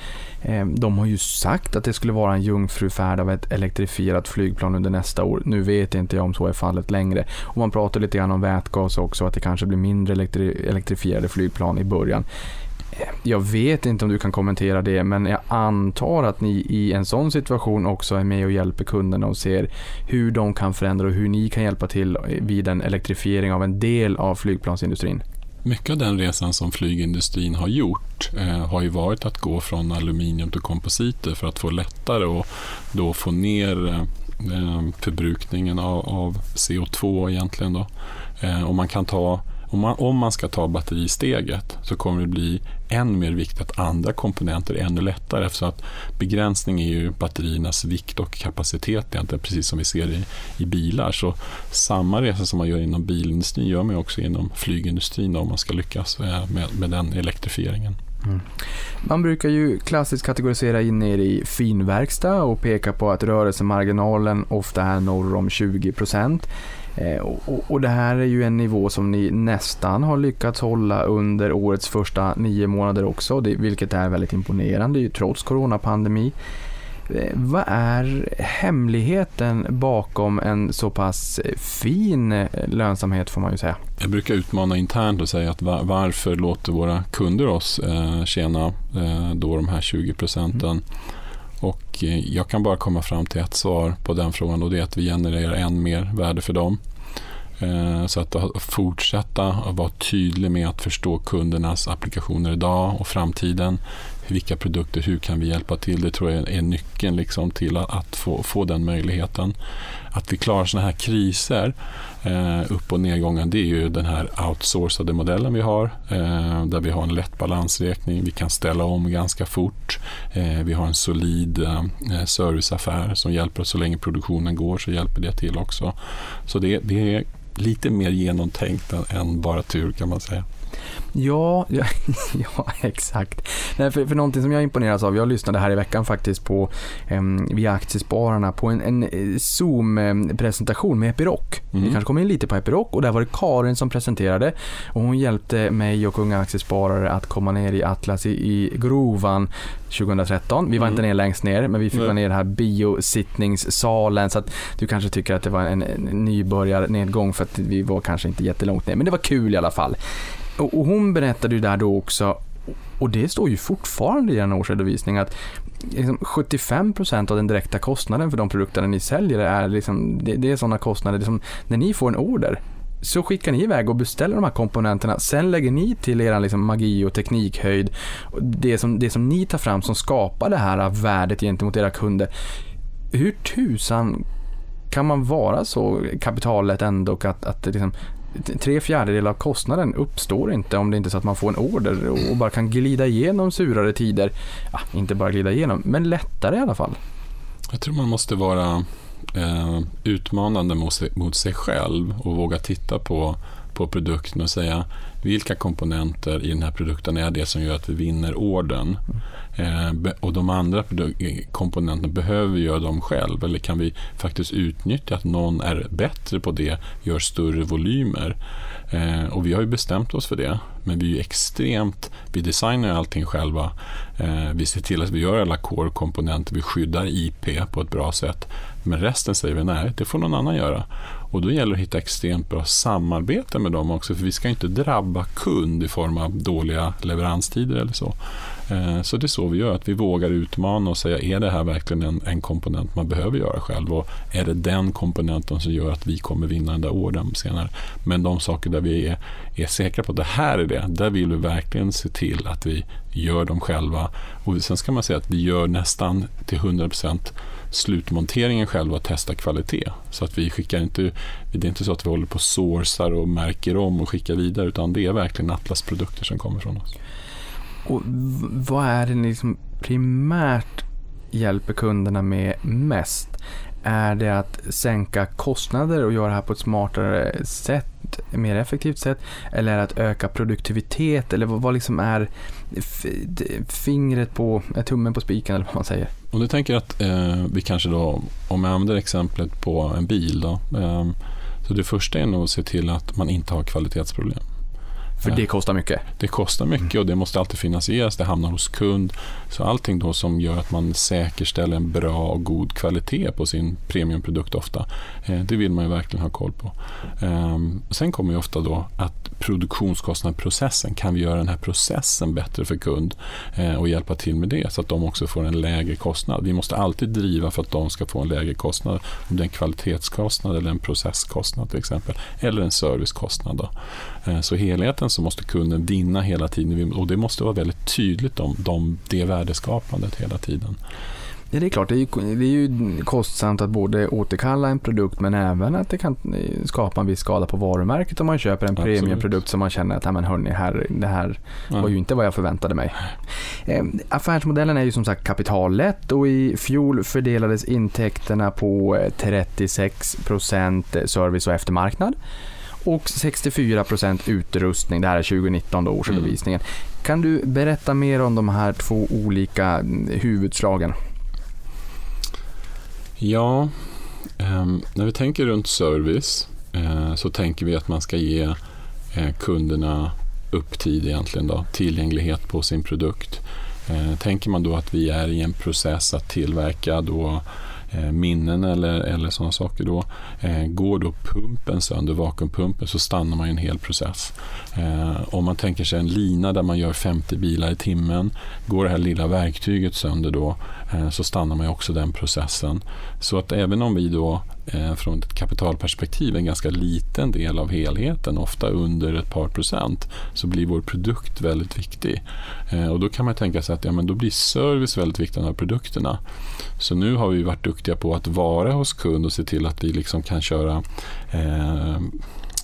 De har ju sagt att det skulle vara en jungfrufärd av ett elektrifierat flygplan under nästa år. Nu vet inte jag om så är fallet längre. Och man pratar lite grann om vätgas också, att det kanske blir mindre elektri elektrifierade flygplan i början. Jag vet inte om du kan kommentera det, men jag antar att ni i en sån situation också är med och hjälper kunderna och ser hur de kan förändra och hur ni kan hjälpa till vid en elektrifiering av en del av flygplansindustrin. Mycket av den resan som flygindustrin har gjort eh, har ju varit att gå från aluminium till kompositer för att få lättare och då få ner eh, förbrukningen av, av, CO2 egentligen. Då. Eh, och man kan ta om man, om man ska ta batteristeget så kommer det bli än mer viktigt att andra komponenter är ännu lättare eftersom att begränsning är ju batteriernas vikt och kapacitet egentligen, precis som vi ser i, i bilar. Så samma resa som man gör inom bilindustrin gör man också inom flygindustrin om man ska lyckas eh, med, med den elektrifieringen. Mm. Man brukar ju klassiskt kategorisera in er i finverkstad och peka på att rörelsemarginalen ofta är norr om 20 procent. Eh, och, och, det här är ju en nivå som ni nästan har lyckats hålla under årets första nio månader också, vilket är väldigt imponerande ju, trots coronapandemi. Eh, vad är hemligheten bakom en så pass fin eh, lönsamhet får man ju säga? Jag brukar utmana internt och säga att varför låter våra kunder oss tjäna då de här 20 procenten? Mm. Och eh, jag kan bara komma fram till ett svar på den frågan och det är att vi genererar än mer värde för dem. Eh, så att fortsätta att vara tydlig med att förstå kundernas applikationer idag och framtiden. Vilka produkter, hur kan vi hjälpa till? Det tror jag är nyckeln liksom till att få, få den möjligheten. Att vi klarar sådana här kriser, eh, upp och nedgången, det är ju den här outsourcade modellen vi har. Eh, där vi har en lätt balansräkning, vi kan ställa om ganska fort. Eh, vi har en solid eh, eh serviceaffär som hjälper oss så länge produktionen går så hjälper det till också. Så det, det är lite mer genomtänkt än bara tur kan man säga. Ja, ja, ja exakt. Nej, för, för någonting som jag imponeras av, jag lyssnade här i veckan faktiskt på eh, via Aktiespararna på en, en eh, Zoom-presentation med Epiroc. Mm. Vi kanske kommer in lite på Epiroc och där var det Karin som presenterade och hon hjälpte mig och unga aktiesparare att komma ner i Atlas i, i grovan 2013. Vi var mm. inte ner längst ner, men vi fick vara ner i den här biosittningssalen så att du kanske tycker att det var en, en nybörjarnedgång för att vi var kanske inte jättelångt ner, men det var kul i alla fall. Och, och hon berättade ju där då också, och det står ju fortfarande i den årsredovisning, att liksom 75% av den direkta kostnaden för de produkterna ni säljer är, liksom, det, det är sådana kostnader, liksom, när ni får en order så skickar ni iväg och beställer de här komponenterna. Sen lägger ni till er liksom magi och teknikhöjd. Det som, det som ni tar fram som skapar det här värdet gentemot era kunder. Hur tusan kan man vara så kapitalet ändå att, att liksom, tre fjärdedelar av kostnaden uppstår inte om det inte är så att man får en order och bara kan glida igenom surare tider. Ja, inte bara glida igenom, men lättare i alla fall. Jag tror man måste vara eh, utmanande mot sig, mot sig själv och våga titta på, på produkten och säga vilka komponenter i den här produkten är det som gör att vi vinner orden. Mm. Eh, och de andra eh, komponenterna, behöver vi göra dem själv eller kan vi faktiskt utnyttja att någon är bättre på det, gör större volymer. Eh, och vi har ju bestämt oss för det, men vi är extremt, vi designar allting själva. Eh, vi ser till att vi gör alla core-komponenter, vi skyddar IP på ett bra sätt. Men resten säger vi nej, det får någon annan göra. Och då gäller det att hitta extremt bra samarbete med dem också, för vi ska inte drabba kund i form av dåliga leveranstider eller så. Eh, så det är så vi gör, att vi vågar utmana och säga är det här verkligen en, en komponent man behöver göra själv och är det den komponenten som gör att vi kommer vinna den där ordern senare. Men de saker där vi är, är säkra på att det här är det, där vill vi verkligen se till att vi gör dem själva. Och sen ska man säga att vi gör nästan till 100% slutmonteringen själva och testar kvalitet. Så att vi skickar inte, det är inte så att vi håller på och sourcar och märker om och skickar vidare utan det är verkligen Atlas produkter som kommer från oss. Och vad är det ni liksom primärt hjälper kunderna med mest? Är det att sänka kostnader och göra det här på ett smartare sätt, mer effektivt sätt? Eller är det att öka produktivitet? Eller vad, vad liksom är fingret på, tummen på spiken eller vad man säger? Om du tänker att eh, vi kanske då, om jag använder exemplet på en bil då, eh, så det första är nog att se till att man inte har kvalitetsproblem. För det kostar mycket. Det kostar mycket och det måste alltid finansieras, det hamnar hos kund. Så allting då som gör att man säkerställer en bra och god kvalitet på sin premiumprodukt ofta, eh, det vill man ju verkligen ha koll på. Ehm, sen kommer ju ofta då att produktionskostnadsprocessen, kan vi göra den här processen bättre för kund eh, och hjälpa till med det så att de också får en lägre kostnad. Vi måste alltid driva för att de ska få en lägre kostnad, om det är en kvalitetskostnad eller en processkostnad till exempel, eller en servicekostnad. Då. Eh, Så helheten så måste kunden vinna hela tiden och det måste vara väldigt tydligt om, de, det värdeskapandet hela tiden. Ja, det är klart, det är, ju, det är ju kostsamt att både återkalla en produkt men även att det kan eh, skapa en viss skada på varumärket om man köper en Absolut. premiumprodukt som man känner att, "Ja, men hörni, här, det här Ja. var ju inte vad jag förväntade mig. Eh, affärsmodellen är ju som sagt kapitallätt och i fjol fördelades intäkterna på eh, 36% service och eftermarknad och 64% utrustning. Det här är 2019 då, årsredovisningen. Kan du berätta mer om de här två olika mm, huvudslagen? Ja, ehm, när vi tänker runt service eh, så tänker vi att man ska ge eh, kunderna upptid egentligen då, tillgänglighet på sin produkt. Eh, tänker man då att vi är i en process att tillverka då eh, Eh, minnen eller, eller sådana saker då. Eh, går då pumpen sönder, vakuumpumpen, så stannar man i en hel process. Eh, om man tänker sig en lina där man gör 50 bilar i timmen, går det här lilla verktyget sönder då, Eh, så stannar man ju också den processen. Så att även om vi då eh, från ett kapitalperspektiv är en ganska liten del av helheten, ofta under ett par procent, så blir vår produkt väldigt viktig. Eh, och då kan man tänka sig att ja, men då blir service väldigt viktig av de här produkterna. Så nu har vi varit duktiga på att vara hos kund och se till att vi liksom kan köra eh,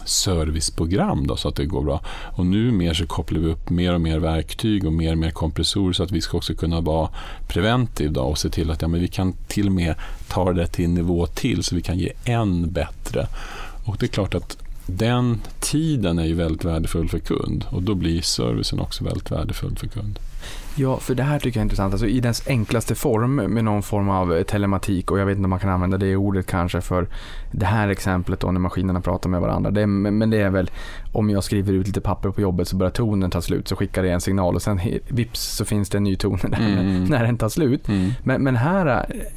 serviceprogram då, så att det går bra. Och nu mer så kopplar vi upp mer och mer verktyg och mer och mer kompressorer så att vi ska också kunna vara preventiv då, och se till att ja, men vi kan till och med ta det till en nivå till så vi kan ge än bättre. Och det är klart att den tiden är ju väldigt värdefull för kund och då blir servicen också väldigt värdefull för kund. Ja, för det här tycker jag är intressant. Alltså i dess enklaste form med någon form av eh, telematik och jag vet inte om man kan använda det ordet kanske för det här exemplet då när maskinerna pratar med varandra. Det är, men det är väl om jag skriver ut lite papper på jobbet så börjar tonen ta slut så skickar det en signal och sen vips så finns det en ny ton Mm. när den tar slut. Mm. Men, men här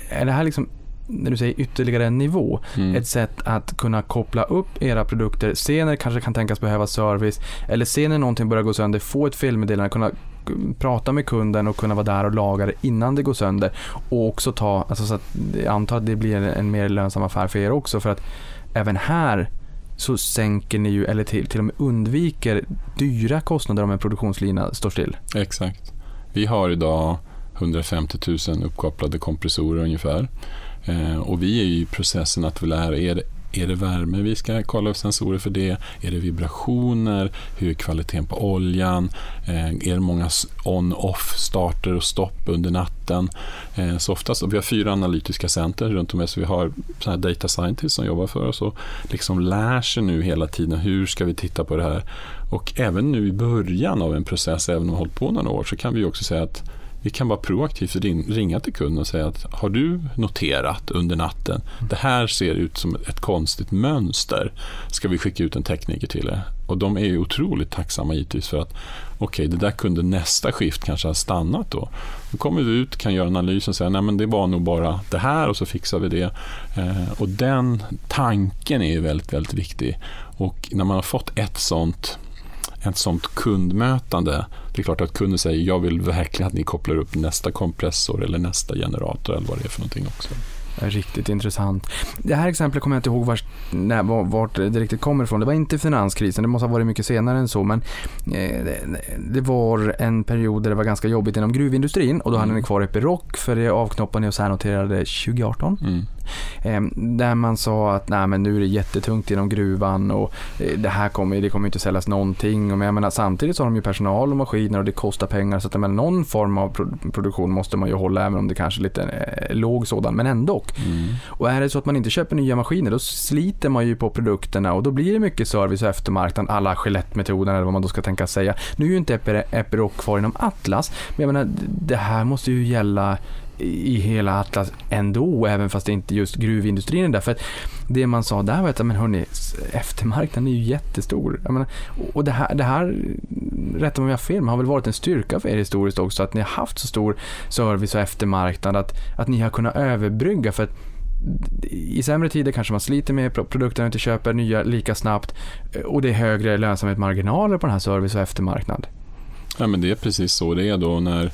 är det här liksom när du säger ytterligare en nivå, Mm. ett sätt att kunna koppla upp era produkter, se när det kanske kan tänkas behöva service eller se när någonting börjar gå sönder, få ett felmeddelande, kunna prata med kunden och kunna vara där och laga det innan det går sönder och också ta, alltså så att jag antar att det blir en, mer lönsam affär för er också för att även här så sänker ni ju, eller till, till och med undviker dyra kostnader om en produktionslina står still. Exakt. Vi har idag 150 000 uppkopplade kompressorer ungefär. Eh, och vi är ju i processen att vi lär, är det, värme vi ska kolla upp sensorer för det? Är det vibrationer? Hur är kvaliteten på oljan? Eh, är det många on-off starter och stopp under natten? Eh, så oftast, vi har fyra analytiska center runt om oss. Vi har så här data scientists som jobbar för oss och liksom lär sig nu hela tiden hur ska vi titta på det här? Och även nu i början av en process, även om vi har hållit på några år, så kan vi också säga att vi kan bara proaktivt och ringa till kunden och säga att har du noterat under natten, det här ser ut som ett konstigt mönster, ska vi skicka ut en tekniker till er? Och de är ju otroligt tacksamma givetvis för att okej, det där kunde nästa skift kanske ha stannat då. Då kommer vi ut, kan göra analysen och säga nej men det var nog bara det här och så fixar vi det. Eh, och den tanken är ju väldigt, väldigt viktig. Och när man har fått ett sånt ett sånt kundmötande. Det är klart att kunden säger jag vill verkligen att ni kopplar upp nästa kompressor eller nästa generator eller vad det är för någonting också. Riktigt intressant. Det här exemplet kommer jag inte ihåg vart, nej, var- vart det riktigt kommer ifrån. Det var inte finanskrisen, det måste ha varit mycket senare än så. Men eh, det, var en period där det var ganska jobbigt inom gruvindustrin och då hade Mm. ni kvar Epiroc för det avknoppade ni och särnoterade 2018. Mm. Eh, där man sa att nej, men nu är det jättetungt inom gruvan och eh, det här kommer, det kommer inte säljas någonting. Och, men jag menar, samtidigt så har de ju personal och maskiner och det kostar pengar så att menar, någon form av pro- produktion måste man ju hålla även om det kanske är lite eh, låg sådan. Men ändå. Mm. Och är det så att man inte köper nya maskiner då sliter man ju på produkterna och då blir det mycket service och eftermarknad alla Gillette-metoden eller vad man då ska tänka säga. Nu är ju inte Epi- Epiroc kvar inom Atlas men jag menar det här måste ju gälla i hela Atlas ändå, även fast det inte just gruvindustrin är där. För att det man sa där var att, men hörni, eftermarknaden är ju jättestor. Jag menar, och det här, det här, rätta mig om jag har fel, men har väl varit en styrka för er historiskt också, att ni har haft så stor service och eftermarknad, att, att ni har kunnat överbrygga. För att i sämre tider kanske man sliter med produkterna och inte köper nya lika snabbt eh, och det är högre lönsamhetsmarginaler på den här service och eftermarknad. Ja, men det är precis så det är då när,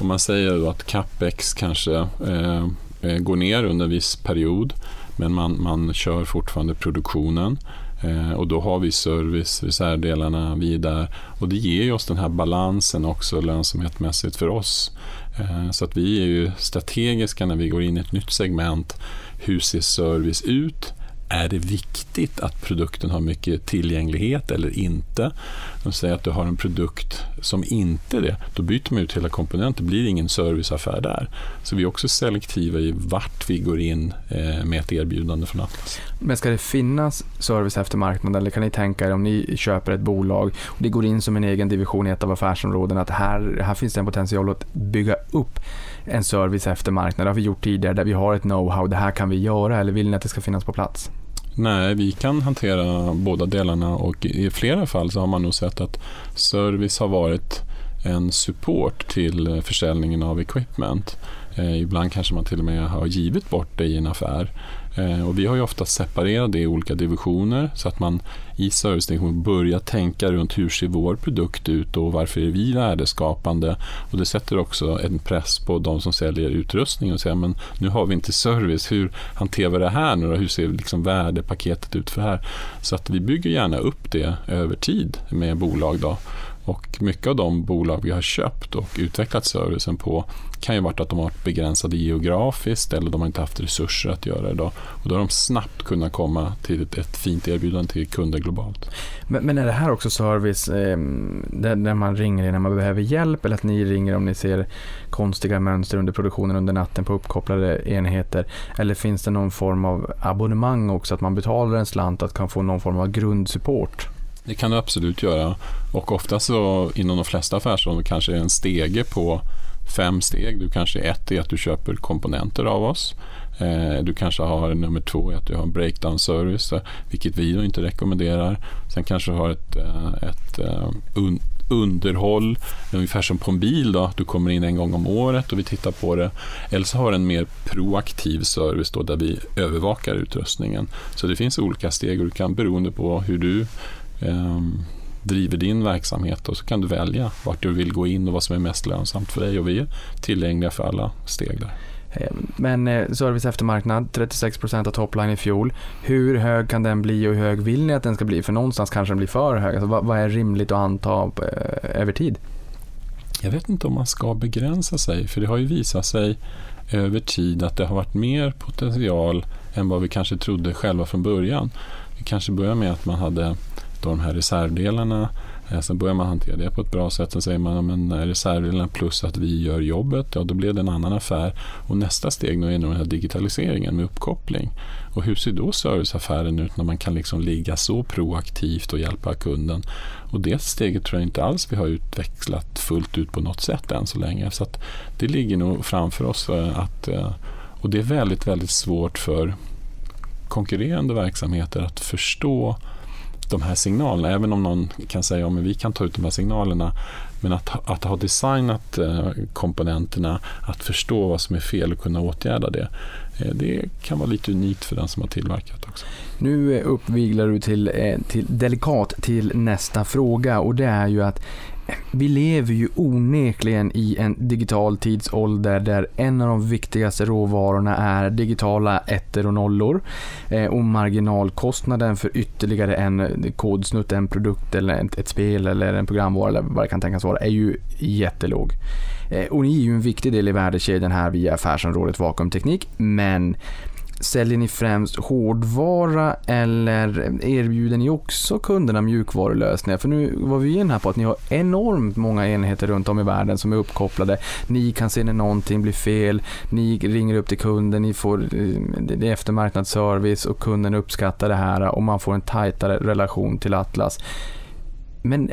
om man säger då att capex kanske eh, eh går ner under en viss period, men man, man kör fortfarande produktionen. Eh, och då har vi service, reservdelarna, vi är där. Och det ger oss den här balansen också lönsamhetsmässigt för oss. Eh, så att vi är ju strategiska när vi går in i ett nytt segment. Hur ser service ut? Är det viktigt att produkten har mycket tillgänglighet eller inte? De säger att du har en produkt som inte är det, då byter man ut hela komponenten. Det blir ingen serviceaffär där. Så vi är också selektiva i vart vi går in eh, med ett erbjudande från Atlas. Men ska det finnas service efter marknaden eller kan ni tänka er om ni köper ett bolag och det går in som en egen division i ett av affärsområdena att här, här finns det en potential att bygga upp en service efter marknaden. Det har vi gjort tidigare där vi har ett know-how, det här kan vi göra eller vill ni att det ska finnas på plats? Nej, vi kan hantera båda delarna och i flera fall så har man nog sett att service har varit en support till försäljningen av equipment. Eh, ibland kanske man till och med har givit bort det i en affär. Eh, och vi har ju ofta separerat det i olika divisioner så att man i servicedivisionen börjar tänka runt hur ser vår produkt ut och varför är vi värdeskapande. Och det sätter också en press på de som säljer utrustning och säger men nu har vi inte service, hur hanterar vi det här nu då? Hur ser liksom värdepaketet ut för det här? Så att vi bygger gärna upp det över tid med bolag då. Och mycket av de bolag vi har köpt och utvecklat servicen på kan ju varit att de har varit begränsade geografiskt eller de har inte haft resurser att göra det. Då. Och då har de snabbt kunnat komma till ett, ett fint erbjudande till kunder globalt. Men, men är det här också service eh, där, där man ringer när man behöver hjälp eller att ni ringer om ni ser konstiga mönster under produktionen under natten på uppkopplade enheter? Eller finns det någon form av abonnemang också, att man betalar en slant att kan få någon form av grundsupport? Det kan du absolut göra. Och ofta så inom de flesta affärsområden kanske det är en stege på fem steg. Du kanske ett är att du köper komponenter av oss. Eh, du kanske har nummer två, att du har en breakdown service, eh, vilket vi då inte rekommenderar. Sen kanske du har ett, eh, ett un underhåll, ungefär som på en bil. Då. Du kommer in en gång om året och vi tittar på det. Eller så har du en mer proaktiv service då, där vi övervakar utrustningen. Så det finns olika steg och du kan beroende på hur du driver din verksamhet och så kan du välja vart du vill gå in och vad som är mest lönsamt för dig och vi är tillgängliga för alla steg där. Eh, Men eh, service eftermarknad, 36% av topline i fjol. Hur hög kan den bli och hur hög vill ni att den ska bli? För någonstans kanske den blir för hög. Alltså, vad, vad är rimligt att anta eh, över tid? Jag vet inte om man ska begränsa sig för det har ju visat sig över tid att det har varit mer potential än vad vi kanske trodde själva från början. Vi kanske börjar med att man hade då de här reservdelarna eh, Sen börjar man hantera det på ett bra sätt. Sen säger man att men reservdelarna plus att vi gör jobbet, ja då blev det en annan affär. Och nästa steg nu är nog den här digitaliseringen med uppkoppling. Och hur ser då serviceaffären ut när man kan liksom ligga så proaktivt och hjälpa kunden? Och det steget tror jag inte alls vi har utvecklat fullt ut på något sätt än så länge. Så att det ligger nog framför oss. Eh, att eh, Och det är väldigt, väldigt svårt för konkurrerande verksamheter att förstå de här signalerna. Även om någon kan säga att ja, vi kan ta ut de här signalerna. Men att, ha- att ha designat eh, komponenterna, att förstå vad som är fel och kunna åtgärda det. Eh, det kan vara lite unikt för den som har tillverkat också. Nu eh, uppviglar du till, till delikat till nästa fråga och det är ju att vi lever ju onekligen i en digital tidsålder där en av de viktigaste råvarorna är digitala ettor och nollor. Eh, och marginalkostnaden för ytterligare en kodsnutt, en produkt eller ett, ett spel eller en programvara eller vad det kan tänkas vara är ju jättelåg. Eh, och ni är ju en viktig del i värdekedjan här via affärsområdet vakuumteknik men Säljer ni främst hårdvara eller erbjuder ni också kunderna mjukvarulösningar? För nu var vi inne här på att ni har enormt många enheter runt om i världen som är uppkopplade. Ni kan se när någonting blir fel, ni ringer upp till kunden, ni får eh, eftermarknadsservice och kunden uppskattar det här och man får en tajtare relation till Atlas. Men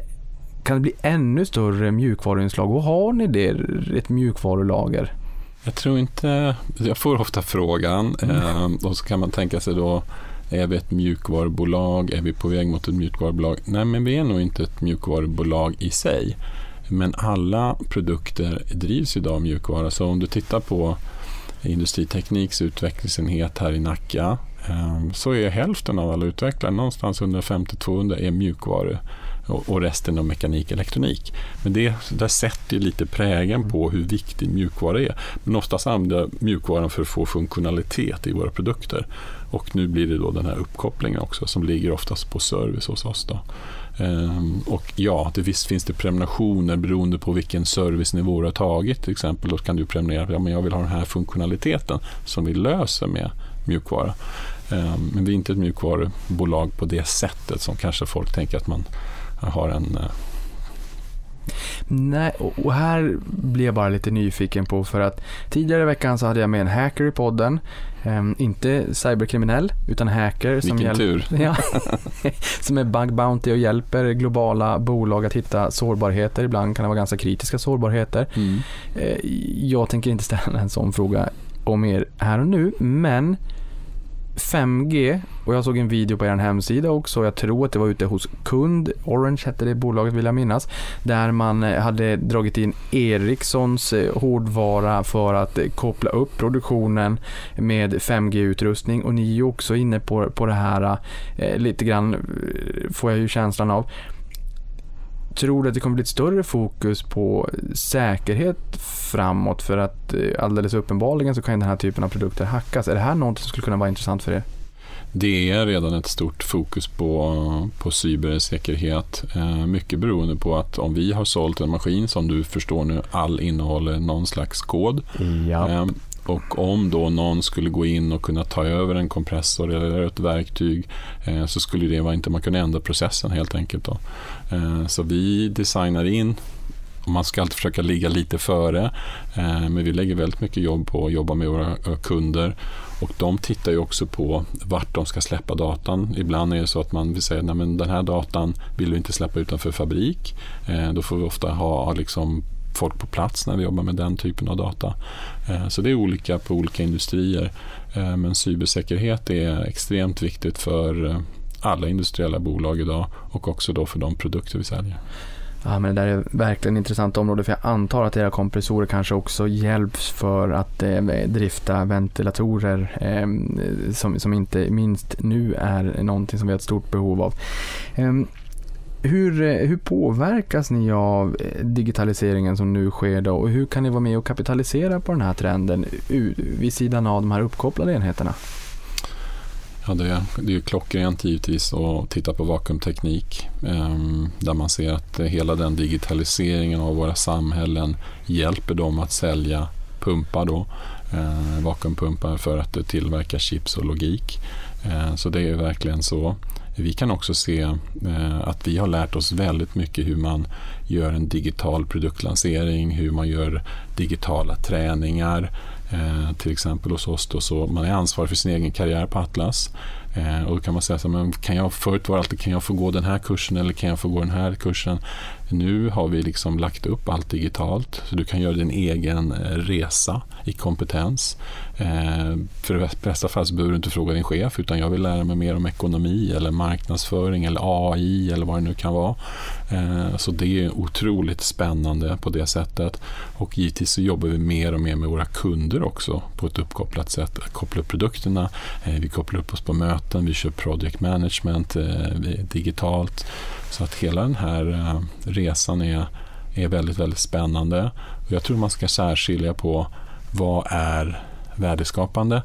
kan det bli ännu större mjukvaruinslag och har ni det, ett mjukvarulager? Jag tror inte, jag får ofta frågan mm. eh, och så kan man tänka sig då är vi ett mjukvarubolag? Är vi på väg mot ett mjukvarubolag? Nej, men vi är nog inte ett mjukvarubolag i sig. Men alla produkter drivs idag av mjukvara. Så om du tittar på Industritekniks utvecklingsenhet här i Nacka eh, så är hälften av alla utvecklare, någonstans 150-200, är mjukvaru och resten av mekanik och elektronik. Men det där sätter ju lite prägen på hur viktig mjukvara är. Men oftast använder mjukvaran för att få funktionalitet i våra produkter. Och nu blir det då den här uppkopplingen också som ligger oftast på service hos oss. Då. Ehm, och ja, det visst finns det prenumerationer beroende på vilken servicenivå du har tagit. Till exempel då kan du prenumerera, ja, men jag vill ha den här funktionaliteten som vi löser med mjukvara. Ehm, men vi är inte ett mjukvarubolag på det sättet som kanske folk tänker att man har en... Eh, Nej, och här blir jag bara lite nyfiken på för att tidigare i veckan så hade jag med en hacker i podden. Um, inte cyberkriminell, utan hacker. Vilken som tur. Ja, som är bug bounty och hjälper globala bolag att hitta sårbarheter. Ibland kan det vara ganska kritiska sårbarheter. Mm. Uh, jag tänker inte ställa en sån fråga om er här och nu, men 5G och jag såg en video på er hemsida också. Jag tror att det var ute hos kund, Orange hette det bolaget vill jag minnas, där man eh, hade dragit in Ericssons eh, hårdvara för att eh, koppla upp produktionen med 5G-utrustning och ni är ju också inne på, på det här lite grann, får jag ju känslan av. Tror du att det kommer bli ett större fokus på säkerhet framåt för att alldeles uppenbarligen så kan den här typen av produkter hackas. Är det här något som skulle kunna vara intressant för er? Det är redan ett stort fokus på, på cybersäkerhet. Eh, mycket beroende på att om vi har sålt en maskin som du förstår nu, all innehåller någon slags kod. Ja. Och om då någon skulle gå in och kunna ta över en kompressor eller ett verktyg eh, så skulle det vara inte man kunde ändra processen helt enkelt. Då. Eh, så vi designar in man ska alltid försöka ligga lite före. Eh, men vi lägger väldigt mycket jobb på att jobba med våra eh, kunder. Och de tittar ju också på vart de ska släppa datan. Ibland är det så att man vill säga att den här datan vill vi inte släppa utanför fabrik. Eh, då får vi ofta ha liksom folk på plats när vi jobbar med den typen av data. Eh, så det är olika på olika industrier. Eh, men cybersäkerhet är extremt viktigt för eh, alla industriella bolag idag och också då för de produkter vi säljer. Ja, men det där är verkligen ett intressant område för jag antar att era kompressorer kanske också hjälps för att eh, drifta ventilatorer eh, som, som inte minst nu är någonting som vi har ett stort behov av. Eh, hur, eh, hur påverkas ni av eh, digitaliseringen som nu sker då och hur kan ni vara med och kapitalisera på den här trenden vid sidan av de här uppkopplade enheterna? Ja, det, är, det är klockrent givetvis att titta på vakuumteknik ehm, där man ser att eh, hela den digitaliseringen av våra samhällen hjälper dem att sälja pumpar då, eh, vakuumpumpar för att tillverka chips och logik. Eh, så det är verkligen så. Vi kan också se eh, att vi har lärt oss väldigt mycket hur man gör en digital produktlansering, hur man gör digitala träningar, Eh, till exempel hos oss. Då, så man är ansvarig för sin egen karriär på Atlas. Eh, och då kan man säga så här, men kan jag, förut var det alltid, kan jag få gå den här kursen eller kan jag få gå den här kursen? Nu har vi liksom lagt upp allt digitalt, så du kan göra din egen eh, resa i kompetens. Eh, för i bästa fall så behöver du inte fråga din chef, utan jag vill lära mig mer om ekonomi eller marknadsföring eller AI eller vad det nu kan vara. Eh, så det är otroligt spännande på det sättet. Och givetvis så jobbar vi mer och mer med våra kunder också på ett uppkopplat sätt. Koppla upp produkterna, eh, vi kopplar upp oss på möten, vi kör project management eh, digitalt. Så att hela den här eh, resan är, är väldigt, väldigt spännande. Och jag tror man ska särskilja på vad är värdeskapande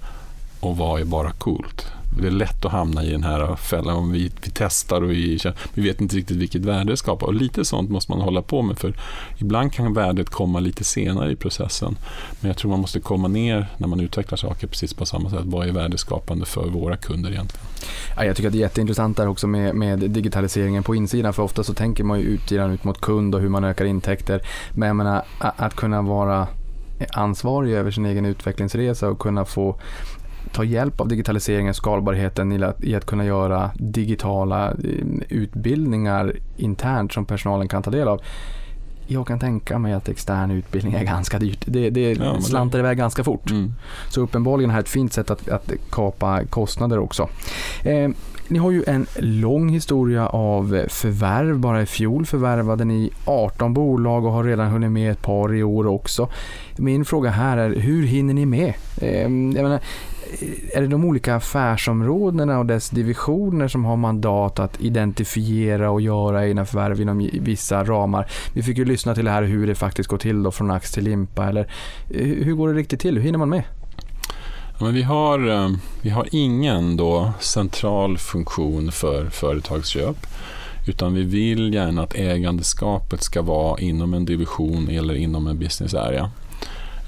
och vad är bara coolt det är lätt att hamna i den här fällan om vi, vi testar och vi, vi vet inte riktigt vilket värde det skapar. Och lite sånt måste man hålla på med för ibland kan värdet komma lite senare i processen. Men jag tror man måste komma ner när man utvecklar saker precis på samma sätt. Vad är värdeskapande för våra kunder egentligen? Ja, jag tycker att det är jätteintressant där också med, med digitaliseringen på insidan för ofta så tänker man ju utsidan ut mot kund och hur man ökar intäkter. Men jag menar att kunna vara ansvarig över sin egen utvecklingsresa och kunna få ta hjälp av digitaliseringen, skalbarheten i att, kunna göra digitala eh, utbildningar internt som personalen kan ta del av. Jag kan tänka mig att extern utbildning är ganska dyrt. Det, det ja, slantar det... iväg ganska fort. Mm. Så uppenbarligen är det ett fint sätt att, att kapa kostnader också. Eh, ni har ju en lång historia av förvärv. Bara i fjol förvärvade ni 18 bolag och har redan hunnit med ett par i år också. Min fråga här är, hur hinner ni med? Eh, jag menar, Eh, är det de olika affärsområdena och dess divisioner som har mandat att identifiera och göra egna förvärv inom vissa ramar? Vi fick ju lyssna till det här hur det faktiskt går till då från ax till limpa. Eller, eh, hur går det riktigt till? Hur hinner man med? Ja, men vi, har, eh, vi har ingen då central funktion för företagsköp. Utan vi vill gärna att ägandeskapet ska vara inom en division eller inom en business area.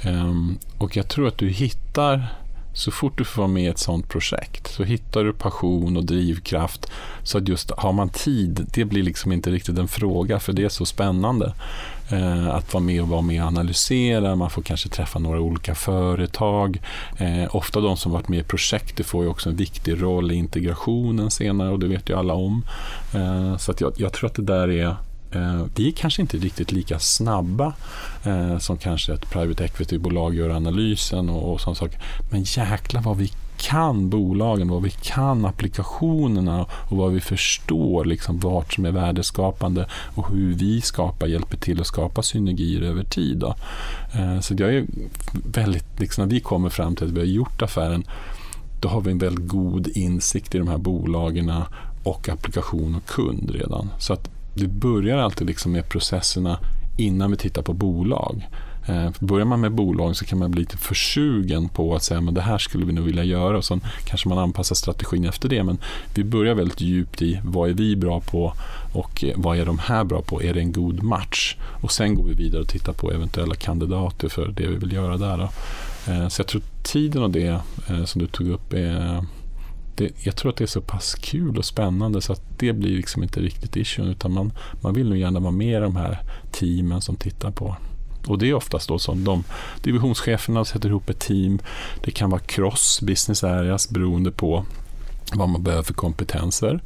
Ehm, och jag tror att du hittar så fort du får vara med i ett sånt projekt så hittar du passion och drivkraft. Så att just har man tid, det blir liksom inte riktigt en fråga för det är så spännande. Eh, att vara med och vara med och analysera, man får kanske träffa några olika företag. Eh, ofta de som varit med i projektet får ju också en viktig roll i integrationen senare och det vet ju alla om. Eh, så att jag, jag tror att det där är Eh, vi är kanske inte riktigt lika snabba eh, som kanske ett private equity-bolag gör analysen och, och sån sak. Men jäklar vad vi kan bolagen, vad vi kan applikationerna och vad vi förstår liksom vart som är värdeskapande och hur vi skapar, hjälper till att skapa synergier över tid. Då. Eh, så jag är väldigt, liksom, när vi kommer fram till att vi har gjort affären då har vi en väldigt god insikt i de här bolagen och applikation och kund redan. Så att det börjar alltid liksom med processerna innan vi tittar på bolag. För börjar man med bolag så kan man bli lite försugen på att säga att det här skulle vi nog vilja göra och sen kanske man anpassar strategin efter det. Men vi börjar väldigt djupt i vad är vi bra på och eh, vad är de här bra på? Är det en god match? Och sen går vi vidare och tittar på eventuella kandidater för det vi vill göra där. Då. Eh, så jag tror tiden och det som du tog upp är det, jag tror att det är så pass kul och spännande så att det blir liksom inte riktigt issue utan man, man vill nog gärna vara med i de här teamen som tittar på. Och det är oftast då som de divisionscheferna sätter ihop ett team. Det kan vara cross business areas beroende på vad man behöver för kompetenser.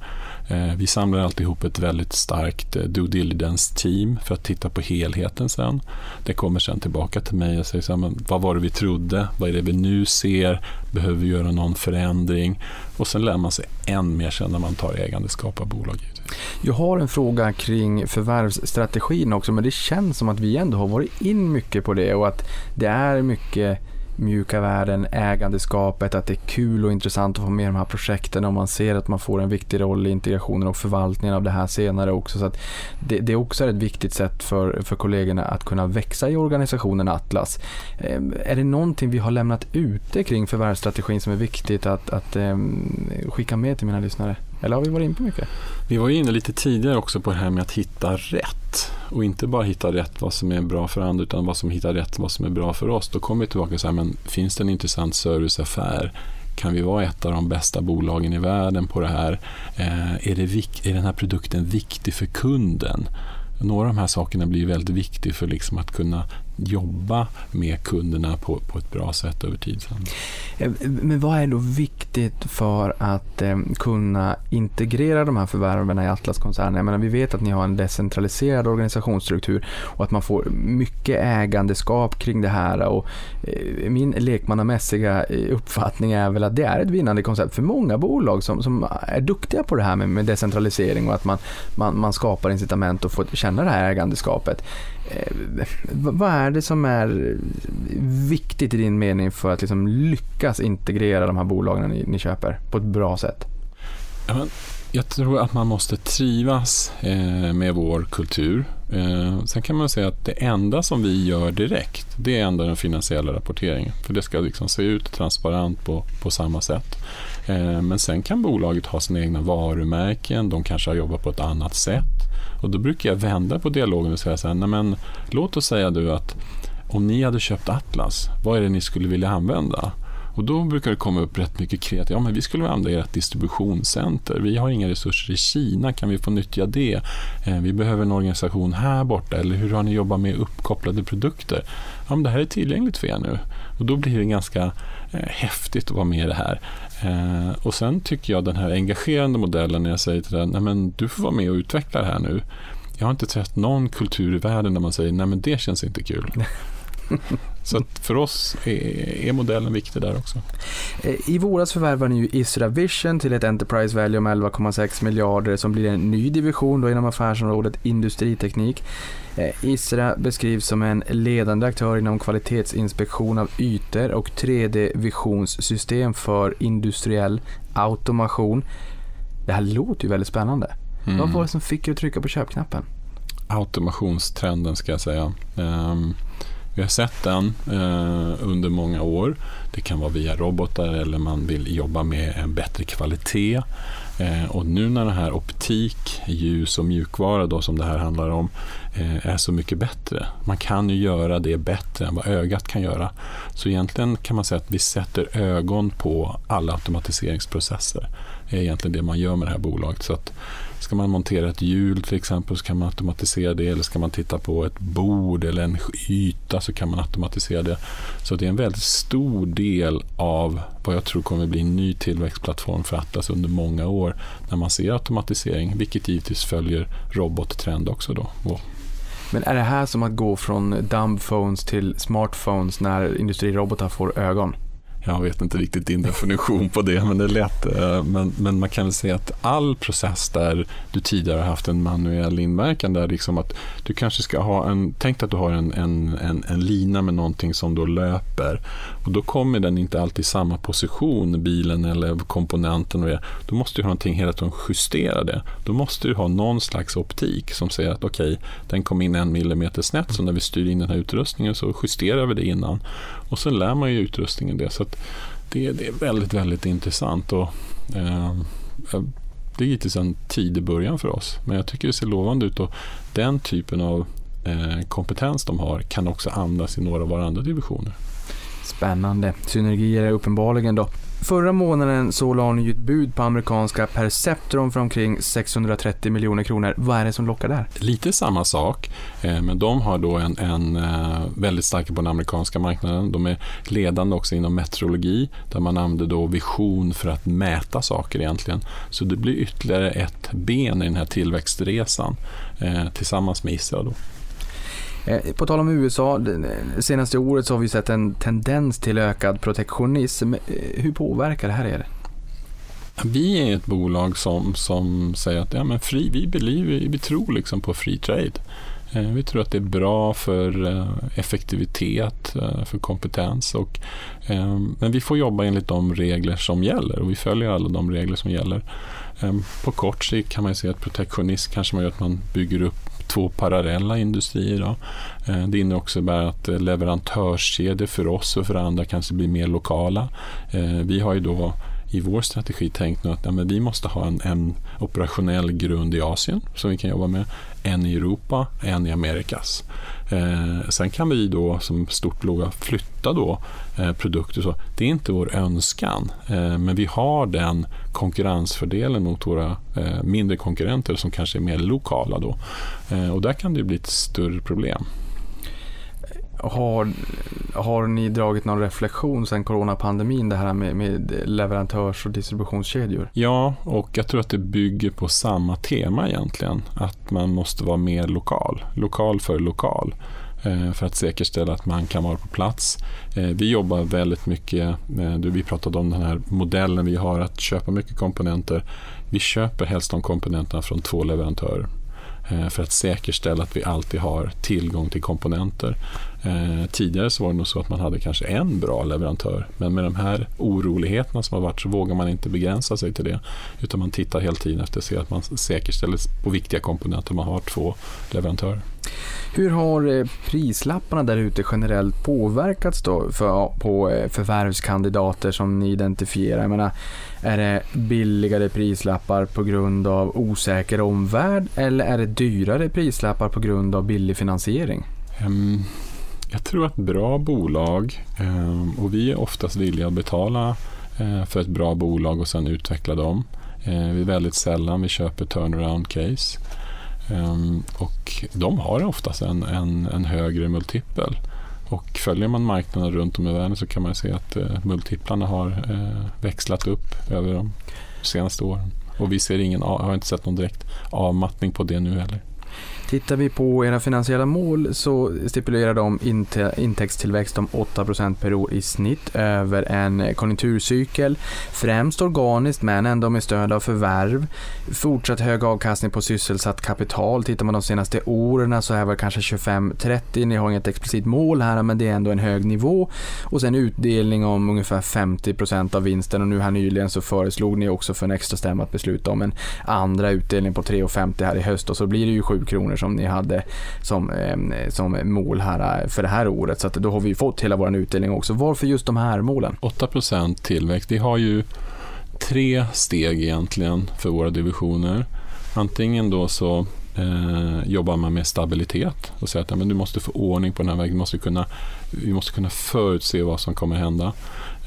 Eh, vi samlar alltid ihop ett väldigt starkt eh, due diligence-team för att titta på helheten sen. Det kommer sen tillbaka till mig och säger så här, men vad var det vi trodde? Vad är det vi nu ser? Behöver vi göra någon förändring? Och sen lär man sig än mer sen när man tar ägandeskap av bolag. Jag har en fråga kring förvärvsstrategin också, men det känns som att vi ändå har varit in mycket på det och att det är mycket mjuka värden, ägandeskapet, att det är kul och intressant att få med i de här projekten och man ser att man får en viktig roll i integrationen och förvaltningen av det här senare också. Så det, det, är också ett viktigt sätt för, för kollegorna att kunna växa i organisationen Atlas. Ehm, är det någonting vi har lämnat ute kring förvärvsstrategin som är viktigt att, att ehm, skicka med till mina lyssnare? Eller har vi varit inne på mycket? Vi var inne lite tidigare också på det här med att hitta rätt. Och inte bara hitta rätt vad som är bra för andra utan vad som hittar rätt vad som är bra för oss. Då kommer vi tillbaka och säger, men finns det en intressant serviceaffär? Kan vi vara ett av de bästa bolagen i världen på det här? Eh, är, det är den här produkten viktig för kunden? Några av de här sakerna blir väldigt viktiga för liksom att kunna jobba med kunderna på, på ett bra sätt över tid. Eh, men vad är då viktigt för att eh, kunna integrera de här förvärven i Atlas-koncernen? Jag menar, vi vet att ni har en decentraliserad organisationsstruktur och att man får mycket ägandeskap kring det här. Och, eh, min lekmannamässiga eh, uppfattning är väl att det är ett vinnande koncept för många bolag som, som är duktiga på det här med, med decentralisering och att man, man, man skapar incitament och får känna det här ägandeskapet. Eh, vad är det som är viktigt i din mening för att liksom lyckas integrera de här bolagen ni, ni köper på ett bra sätt? Ja, men jag tror att man måste trivas eh, med vår kultur. Eh, sen kan man säga att det enda som vi gör direkt, det är ändå den finansiella rapporteringen. För det ska liksom se ut transparent på, på samma sätt. Eh, men sen kan bolaget ha sina egna varumärken, de kanske har jobbat på ett annat sätt. Och då brukar jag vända på dialogen och säga så här, nej men låt oss säga du att om ni hade köpt Atlas, vad är det ni skulle vilja använda? Och då brukar det komma upp rätt mycket kreativt. Ja, men vi skulle vilja använda ert distributionscenter. Vi har inga resurser i Kina. Kan vi få nyttja det? Eh, vi behöver en organisation här borta. Eller hur har ni jobbat med uppkopplade produkter? Ja, men det här är tillgängligt för er nu. Och då blir det ganska eh, häftigt att vara med i det här. Eh, och sen tycker jag den här engagerande modellen när jag säger till den, nej men du får vara med och utveckla det här nu. Jag har inte träffat någon kultur i världen där man säger, nej men det känns inte kul. Så för oss är, är modellen viktig där också. Eh, I våras förvärvar ni ju Isra Vision till ett Enterprise Value om 11,6 miljarder som blir en ny division då inom affärsområdet industriteknik. Eh, Isra beskrivs som en ledande aktör inom kvalitetsinspektion av ytor och 3D-visionssystem för industriell automation. Det här låter ju väldigt spännande. Mm. Vad var det som fick er att trycka på köpknappen? Automationstrenden ska jag säga. Ehm, vi har sett den eh, under många år. Det kan vara via robotar eller man vill jobba med en bättre kvalitet. Eh, och nu när den här optik, ljus och mjukvara då, som det här handlar om eh, är så mycket bättre. Man kan ju göra det bättre än vad ögat kan göra. Så egentligen kan man säga att vi sätter ögon på alla automatiseringsprocesser. Det är egentligen det man gör med det här bolaget. Så att Ska man montera ett hjul till exempel så kan man automatisera det. Eller ska man titta på ett bord eller en yta så kan man automatisera det. Så det är en väldigt stor del av vad jag tror kommer bli en ny tillväxtplattform för Atlas under många år. När man ser automatisering, vilket givetvis följer robottrend också. Då. Men är det här som att gå från dumbphones till smartphones när industrirobotar får ögon? Jag vet inte riktigt din definition på det, men det är lätt. Eh, men, men man kan väl säga att all process där du tidigare har haft en manuell inverkan, där liksom att du kanske ska ha en, tänk att du har en, en, en, en lina med någonting som då löper och då kommer den inte alltid i samma position, bilen eller komponenten och det. Då måste du ha någonting hela tiden justera det. Då måste du ha någon slags optik som säger att okej, okay, den kom in en millimeter snett, så när vi styr in den här utrustningen så justerar vi det innan. Och sen lär man ju utrustningen det. Så att det, det är väldigt, väldigt intressant. Och, ehm, eh, det är givetvis en tidig början för oss, men jag tycker det ser lovande ut. Och den typen av eh, kompetens de har kan också användas i några av våra andra divisioner. Spännande. Synergier är uppenbarligen då. Förra månaden så la ni ju ett bud på amerikanska Perceptron för omkring 630 miljoner kronor. Vad är det som lockar där? Lite samma sak, eh, men de har då en, en eh, väldigt starka på den amerikanska marknaden. De är ledande också inom meteorologi, där man använder då vision för att mäta saker egentligen. Så det blir ytterligare ett ben i den här tillväxtresan eh, tillsammans med Isra. Då. Eh, på tal om USA, det senaste året så har vi sett en tendens till ökad protektionism. Eh, hur påverkar det här er? Vi är ett bolag som, som säger att ja, men fri, vi, believe, vi tror liksom på free trade. Eh, vi tror att det är bra för effektivitet, för kompetens. Och, men vi får jobba enligt de regler som gäller och vi följer alla de regler som gäller. På kort sikt kan man se att protektionism kanske man gör att man bygger upp två parallella industrier. Då. Eh, det innebär också att eh, leverantörskedjor för oss och för andra kanske blir mer lokala. Eh, vi har ju då i vår strategi tänkt nu att ja, men vi måste ha en, en operationell grund i Asien som vi kan jobba med, en i Europa, en i Amerikas. Eh, sen kan vi då som stort bolag flytta då eh, produkter. Så det är inte vår önskan, eh, men vi har den konkurrensfördelen mot våra eh, mindre konkurrenter som kanske är mer lokala. Då. Eh, och där kan det bli ett större problem. Har, har ni dragit någon reflektion sen coronapandemin, det här med, med leverantörs och distributionskedjor? Ja, och jag tror att det bygger på samma tema egentligen. Att man måste vara mer lokal. Lokal för lokal eh, för att säkerställa att man kan vara på plats. Eh, vi jobbar väldigt mycket, eh, vi pratade om den här modellen vi har att köpa mycket komponenter. Vi köper helst de komponenterna från två leverantörer för att säkerställa att vi alltid har tillgång till komponenter. Eh, tidigare så var det nog så att man hade kanske en bra leverantör. Men med de här oroligheterna som har varit så vågar man inte begränsa sig till det. Utan man tittar hela tiden efter att se att man säkerställer på viktiga komponenter man har två leverantörer. Hur har eh, prislapparna där ute generellt påverkats då för, på eh, förvärvskandidater som ni identifierar? Jag menar, är det billigare prislappar på grund av osäker omvärld eller är det dyrare prislappar på grund av billig finansiering? Um, jag tror att bra bolag, ehm, och vi är oftast villiga att betala eh, för ett bra bolag och sen utveckla dem. Eh, vi är väldigt sällan vi köper turnaround case. Ehm, och de har oftast en, en, en högre multipel. Och följer man marknaden runt om i världen så kan man se att eh, multiplarna har växlat upp över de senaste åren. Och vi ser ingen, har inte sett någon direkt avmattning på det nu heller. Tittar vi på era finansiella mål så stipulerar de intäktstillväxt om 8% per år i snitt över en konjunkturcykel. Främst organiskt men ändå med stöd av förvärv. Fortsatt hög avkastning på sysselsatt kapital. Tittar man de senaste åren så är det kanske 25-30. Ni har inget explicit mål här men det är ändå en hög nivå. Och sen utdelning om ungefär 50% av vinsten och nu här nyligen så föreslog ni också för en extra stämma att besluta om en andra utdelning på 3,50 här i höst och så blir det ju 7 kronor miljoner som ni hade som, eh, som mål här eh, för det här året. Så då har vi fått hela vår utdelning också. Varför just de här målen? 8% tillväxt. Vi har ju tre steg egentligen för våra divisioner. Antingen då så eh, jobbar man med stabilitet och säger att ja, men du måste få ordning på den här vägen. Vi måste kunna, vi måste kunna förutse vad som kommer hända.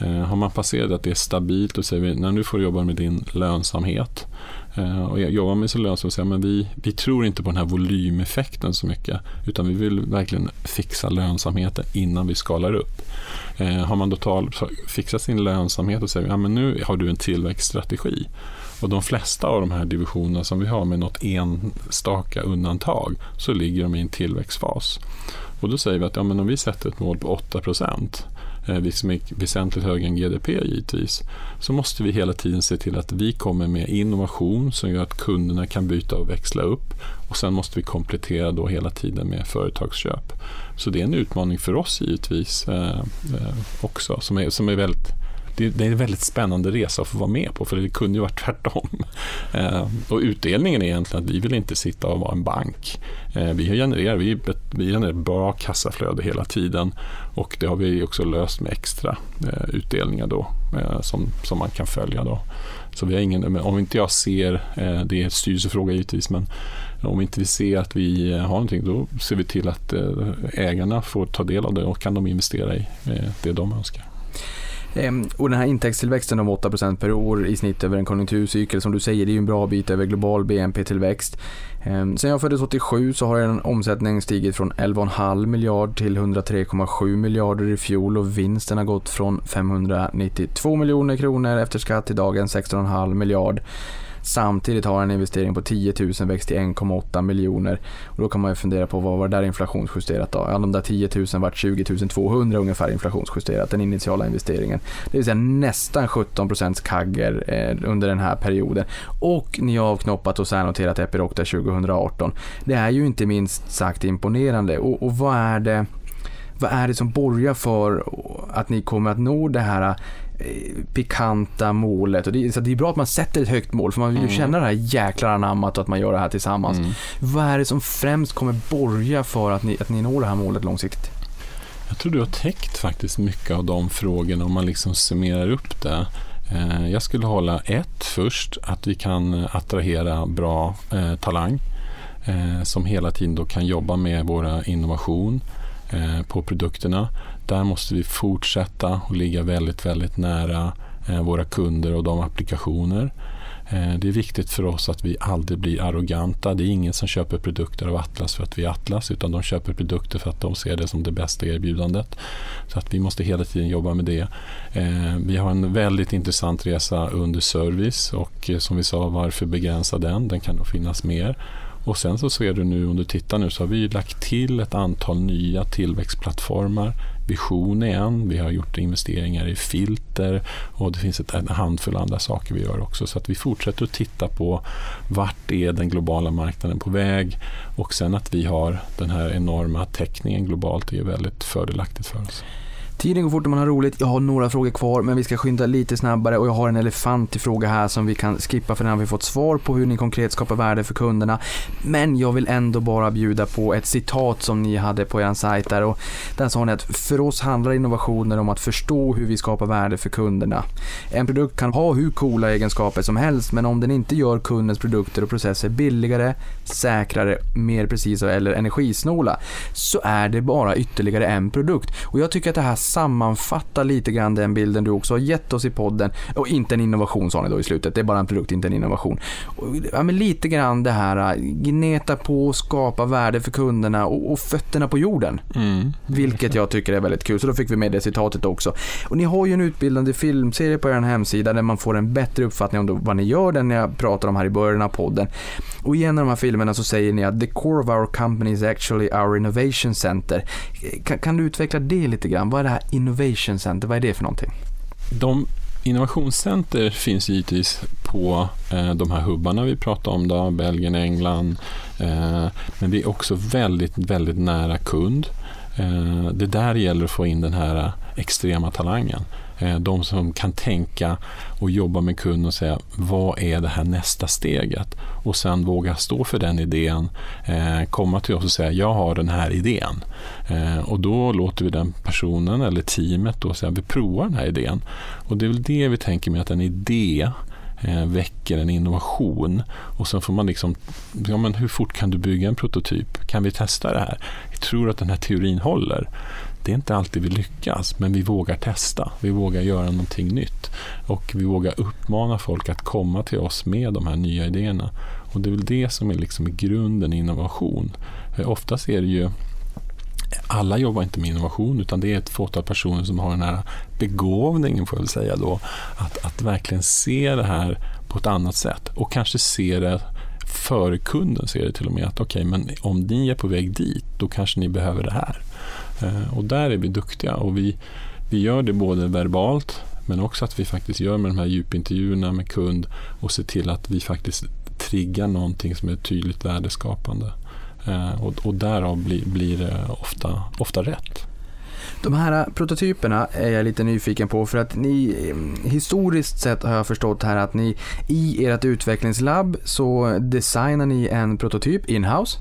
Eh, har man passerat att det är stabilt och säger vi, när du får jobba med din lönsamhet Eh, och jobbar med så och så men vi, vi tror inte på den här volymeffekten så mycket. Utan vi vill verkligen fixa lönsamheten innan vi skalar upp. Eh, har man då tal, fixat sin lönsamhet och säger ja, men nu har du en tillväxtstrategi. Och de flesta av de här divisionerna som vi har med något enstaka undantag så ligger de i en tillväxtfas. Och då säger vi att ja, men om vi sätter ett mål på 8 Eh, vilket som är väsentligt högre än GDP givetvis, så måste vi hela tiden se till att vi kommer med innovation som gör att kunderna kan byta och växla upp och sen måste vi komplettera då hela tiden med företagsköp. Så det är en utmaning för oss givetvis eh, eh också som är, som är väldigt det, är en väldigt spännande resa att få vara med på, för det kunde ju varit tvärtom. Eh, och utdelningen är egentligen att vi vill inte sitta och vara en bank. Eh, vi genererar, vi, vi genererar bra kassaflöde hela tiden och det har vi också löst med extra eh, utdelningar då, eh, som, som man kan följa. Då. Så vi har ingen, om inte jag ser, eh, det är en styrelsefråga givetvis, men om inte vi ser att vi eh, har någonting då ser vi till att ägarna får ta del av det och kan de investera i det de önskar. Ehm, och den här intäktstillväxten om 8% per år i snitt över en konjunkturcykel, som du säger, det är ju en bra bit över global BNP-tillväxt. Ehm, sen jag föddes 87 så har en omsättning stigit från 11,5 miljard till 103,7 miljarder i fjol och vinsten har gått från 592 miljoner kronor efter skatt till dagens 16,5 miljard. Samtidigt har en investering på 10 000 växt till 1,8 miljoner. Och då kan man ju fundera på vad var det där inflationsjusterat då? Ja, de där 10 000 vart 20 200 ungefär inflationsjusterat, den initiala investeringen. Det vill säga nästan 17 kagger eh, under den här perioden. Och ni har avknoppat och särnoterat Epiroc 2018. Det är ju inte minst sagt imponerande. Och, och vad är det vad är det som borgar för att ni kommer att nå det här pikanta målet. Och det, så det är bra att man sätter ett högt mål för man vill ju mm. känna det här jäklar anammat och att man gör det här tillsammans. Mm. Vad är det som främst kommer borga för att ni, att ni når det här målet långsiktigt? Jag tror du har täckt faktiskt mycket av de frågorna om man liksom summerar upp det. Eh, jag skulle hålla ett först, att vi kan attrahera bra eh, talang eh, som hela tiden då kan jobba med våra innovation eh, på produkterna. Där måste vi fortsätta och ligga väldigt, väldigt nära eh, våra kunder och de applikationer. Eh, det är viktigt för oss att vi aldrig blir arroganta. Det är ingen som köper produkter av Atlas för att vi är Atlas utan de köper produkter för att de ser det som det bästa erbjudandet. Så att vi måste hela tiden jobba med det. Eh, vi har en väldigt intressant resa under service och som vi sa, varför begränsa den? Den kan nog finnas mer. Och sen så ser du nu, om du tittar nu, så har vi lagt till ett antal nya tillväxtplattformar. Vision igen. vi har gjort investeringar i filter och det finns ett, en handfull andra saker vi gör också. Så att vi fortsätter att titta på vart är den globala marknaden på väg och sen att vi har den här enorma täckningen globalt är väldigt fördelaktigt för oss. Tiden går fort när man har roligt. Jag har några frågor kvar, men vi ska skynda lite snabbare och jag har en elefantig fråga här som vi kan skippa för den har vi fått svar på hur ni konkret skapar värde för kunderna. Men jag vill ändå bara bjuda på ett citat som ni hade på er sajt där och där sa ni att för oss handlar innovationer om att förstå hur vi skapar värde för kunderna. En produkt kan ha hur coola egenskaper som helst, men om den inte gör kundens produkter och processer billigare, säkrare, mer precisa eller energisnåla så är det bara ytterligare en produkt. Och jag tycker att det här sammanfatta lite grann den bilden du också har gett oss i podden. Och inte en innovation sa ni då i slutet, det är bara en produkt, inte en innovation. Och, ja, men lite grann det här, gneta på, skapa värde för kunderna och, och fötterna på jorden. Mm. Vilket jag tycker är väldigt kul, så då fick vi med det citatet också. Och ni har ju en utbildande filmserie på er hemsida där man får en bättre uppfattning om vad ni gör, den jag pratar om här i början av podden. Och i en av de här filmerna så säger ni att the core of our company is actually our innovation center. Kan, kan du utveckla det lite grann? Vad är det här innovation center, vad är det för någonting? De innovationscenter finns givetvis på eh, de här hubbarna vi pratar om, då, Belgien, England. Eh, men vi är också väldigt, väldigt nära kund. Eh, det där gäller att få in den här extrema talangen. Eh, de som kan tänka och jobba med kunden och säga vad är det här nästa steget? Och sen våga stå för den idén, eh, komma till oss och säga jag har den här idén. Eh, och då låter vi den personen eller teamet då säga vi provar den här idén. Och det är väl det vi tänker med att en idé väcker en innovation. Och sen får man liksom, ja men hur fort kan du bygga en prototyp? Kan vi testa det här? Jag tror att den här teorin håller. Det är inte alltid vi lyckas, men vi vågar testa. Vi vågar göra någonting nytt. Och vi vågar uppmana folk att komma till oss med de här nya idéerna. Och det är väl det som är liksom i innovation. För oftast är det ju alla jobbar inte med innovation utan det är ett fåtal personer som har den här begåvningen får jag väl säga då. Att, att verkligen se det här på ett annat sätt och kanske se det före kunden ser det till och med att okej, okay, men om ni är på väg dit, då kanske ni behöver det här. Eh, och där är vi duktiga och vi, vi gör det både verbalt men också att vi faktiskt gör med de här djupintervjuerna med kund och ser till att vi faktiskt triggar någonting som är tydligt värdeskapande. Eh, och, och därav blir, blir det ofta, ofta rätt. De här prototyperna är jag lite nyfiken på för att ni historiskt sett har jag förstått här att ni i ert utvecklingslabb så designar ni en prototyp inhouse.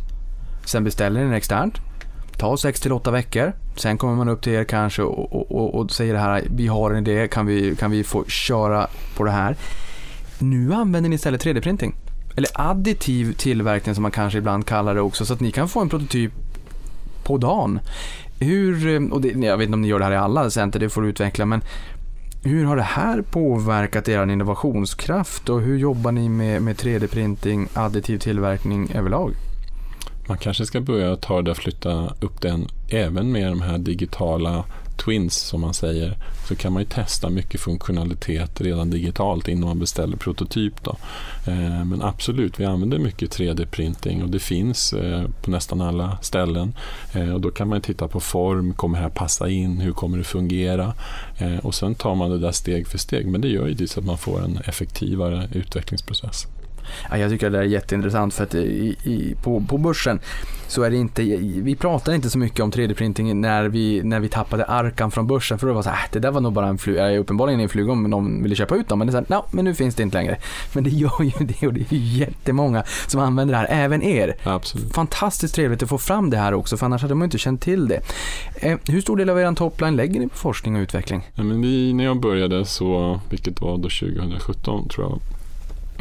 Sen beställer ni den externt tar 6 till 8 veckor. Sen kommer man upp till er kanske och, och, och, och, säger det här, vi har en idé, kan vi, kan vi få köra på det här? Nu använder ni istället 3D-printing. Eller additiv tillverkning som man kanske ibland kallar det också, så att ni kan få en prototyp på dagen. Hur, och det, jag vet inte om ni gör det här i alla center, det får du utveckla, men hur har det här påverkat er innovationskraft och hur jobbar ni med, med 3D-printing, additiv tillverkning överlag? Man kanske ska börja ta det, flytta upp den även med de här digitala twins som man säger så kan man ju testa mycket funktionalitet redan digitalt innan man beställer prototyp. Då. Eh, men absolut, vi använder mycket 3D-printing och det finns eh, på nästan alla ställen. Eh, och då kan man titta på form, kommer det här passa in, hur kommer det fungera? Eh, och sen tar man det där steg för steg men det gör ju det så att man får en effektivare utvecklingsprocess. Ja, jag tycker det är jätteintressant för att i, i, på, på börsen så är det inte, vi pratar inte så mycket om 3D-printing när vi, när vi tappade Arkan från börsen för då var det så här, äh, det där var nog bara en fluga, uppenbarligen en fluga om någon ville köpa ut dem men det är så här, no, men nu finns det inte längre. Men det gör ju det och det är ju jättemånga som använder det här, även er. Absolut. Fantastiskt trevligt att få fram det här också för annars hade man inte känt till det. Eh, hur stor del av er topline lägger ni på forskning och utveckling? Ja, men vi, när jag började så, vilket var då 2017 tror jag,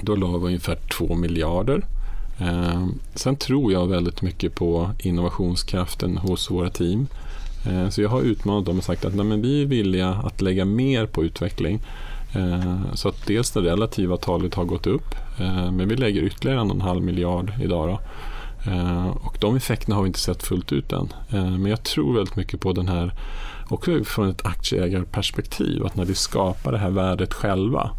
då la vi ungefär 2 miljarder. Eh, sen tror jag väldigt mycket på innovationskraften hos våra team. Eh, så jag har utmanat dem och sagt att nej, men vi är villiga att lägga mer på utveckling. Eh, så att dels det relativa talet har gått upp, eh, men vi lägger ytterligare en och en halv miljard idag. Då. Eh, och de effekterna har vi inte sett fullt ut än. Eh, men jag tror väldigt mycket på den här, också från ett aktieägarperspektiv, att när vi skapar det här värdet själva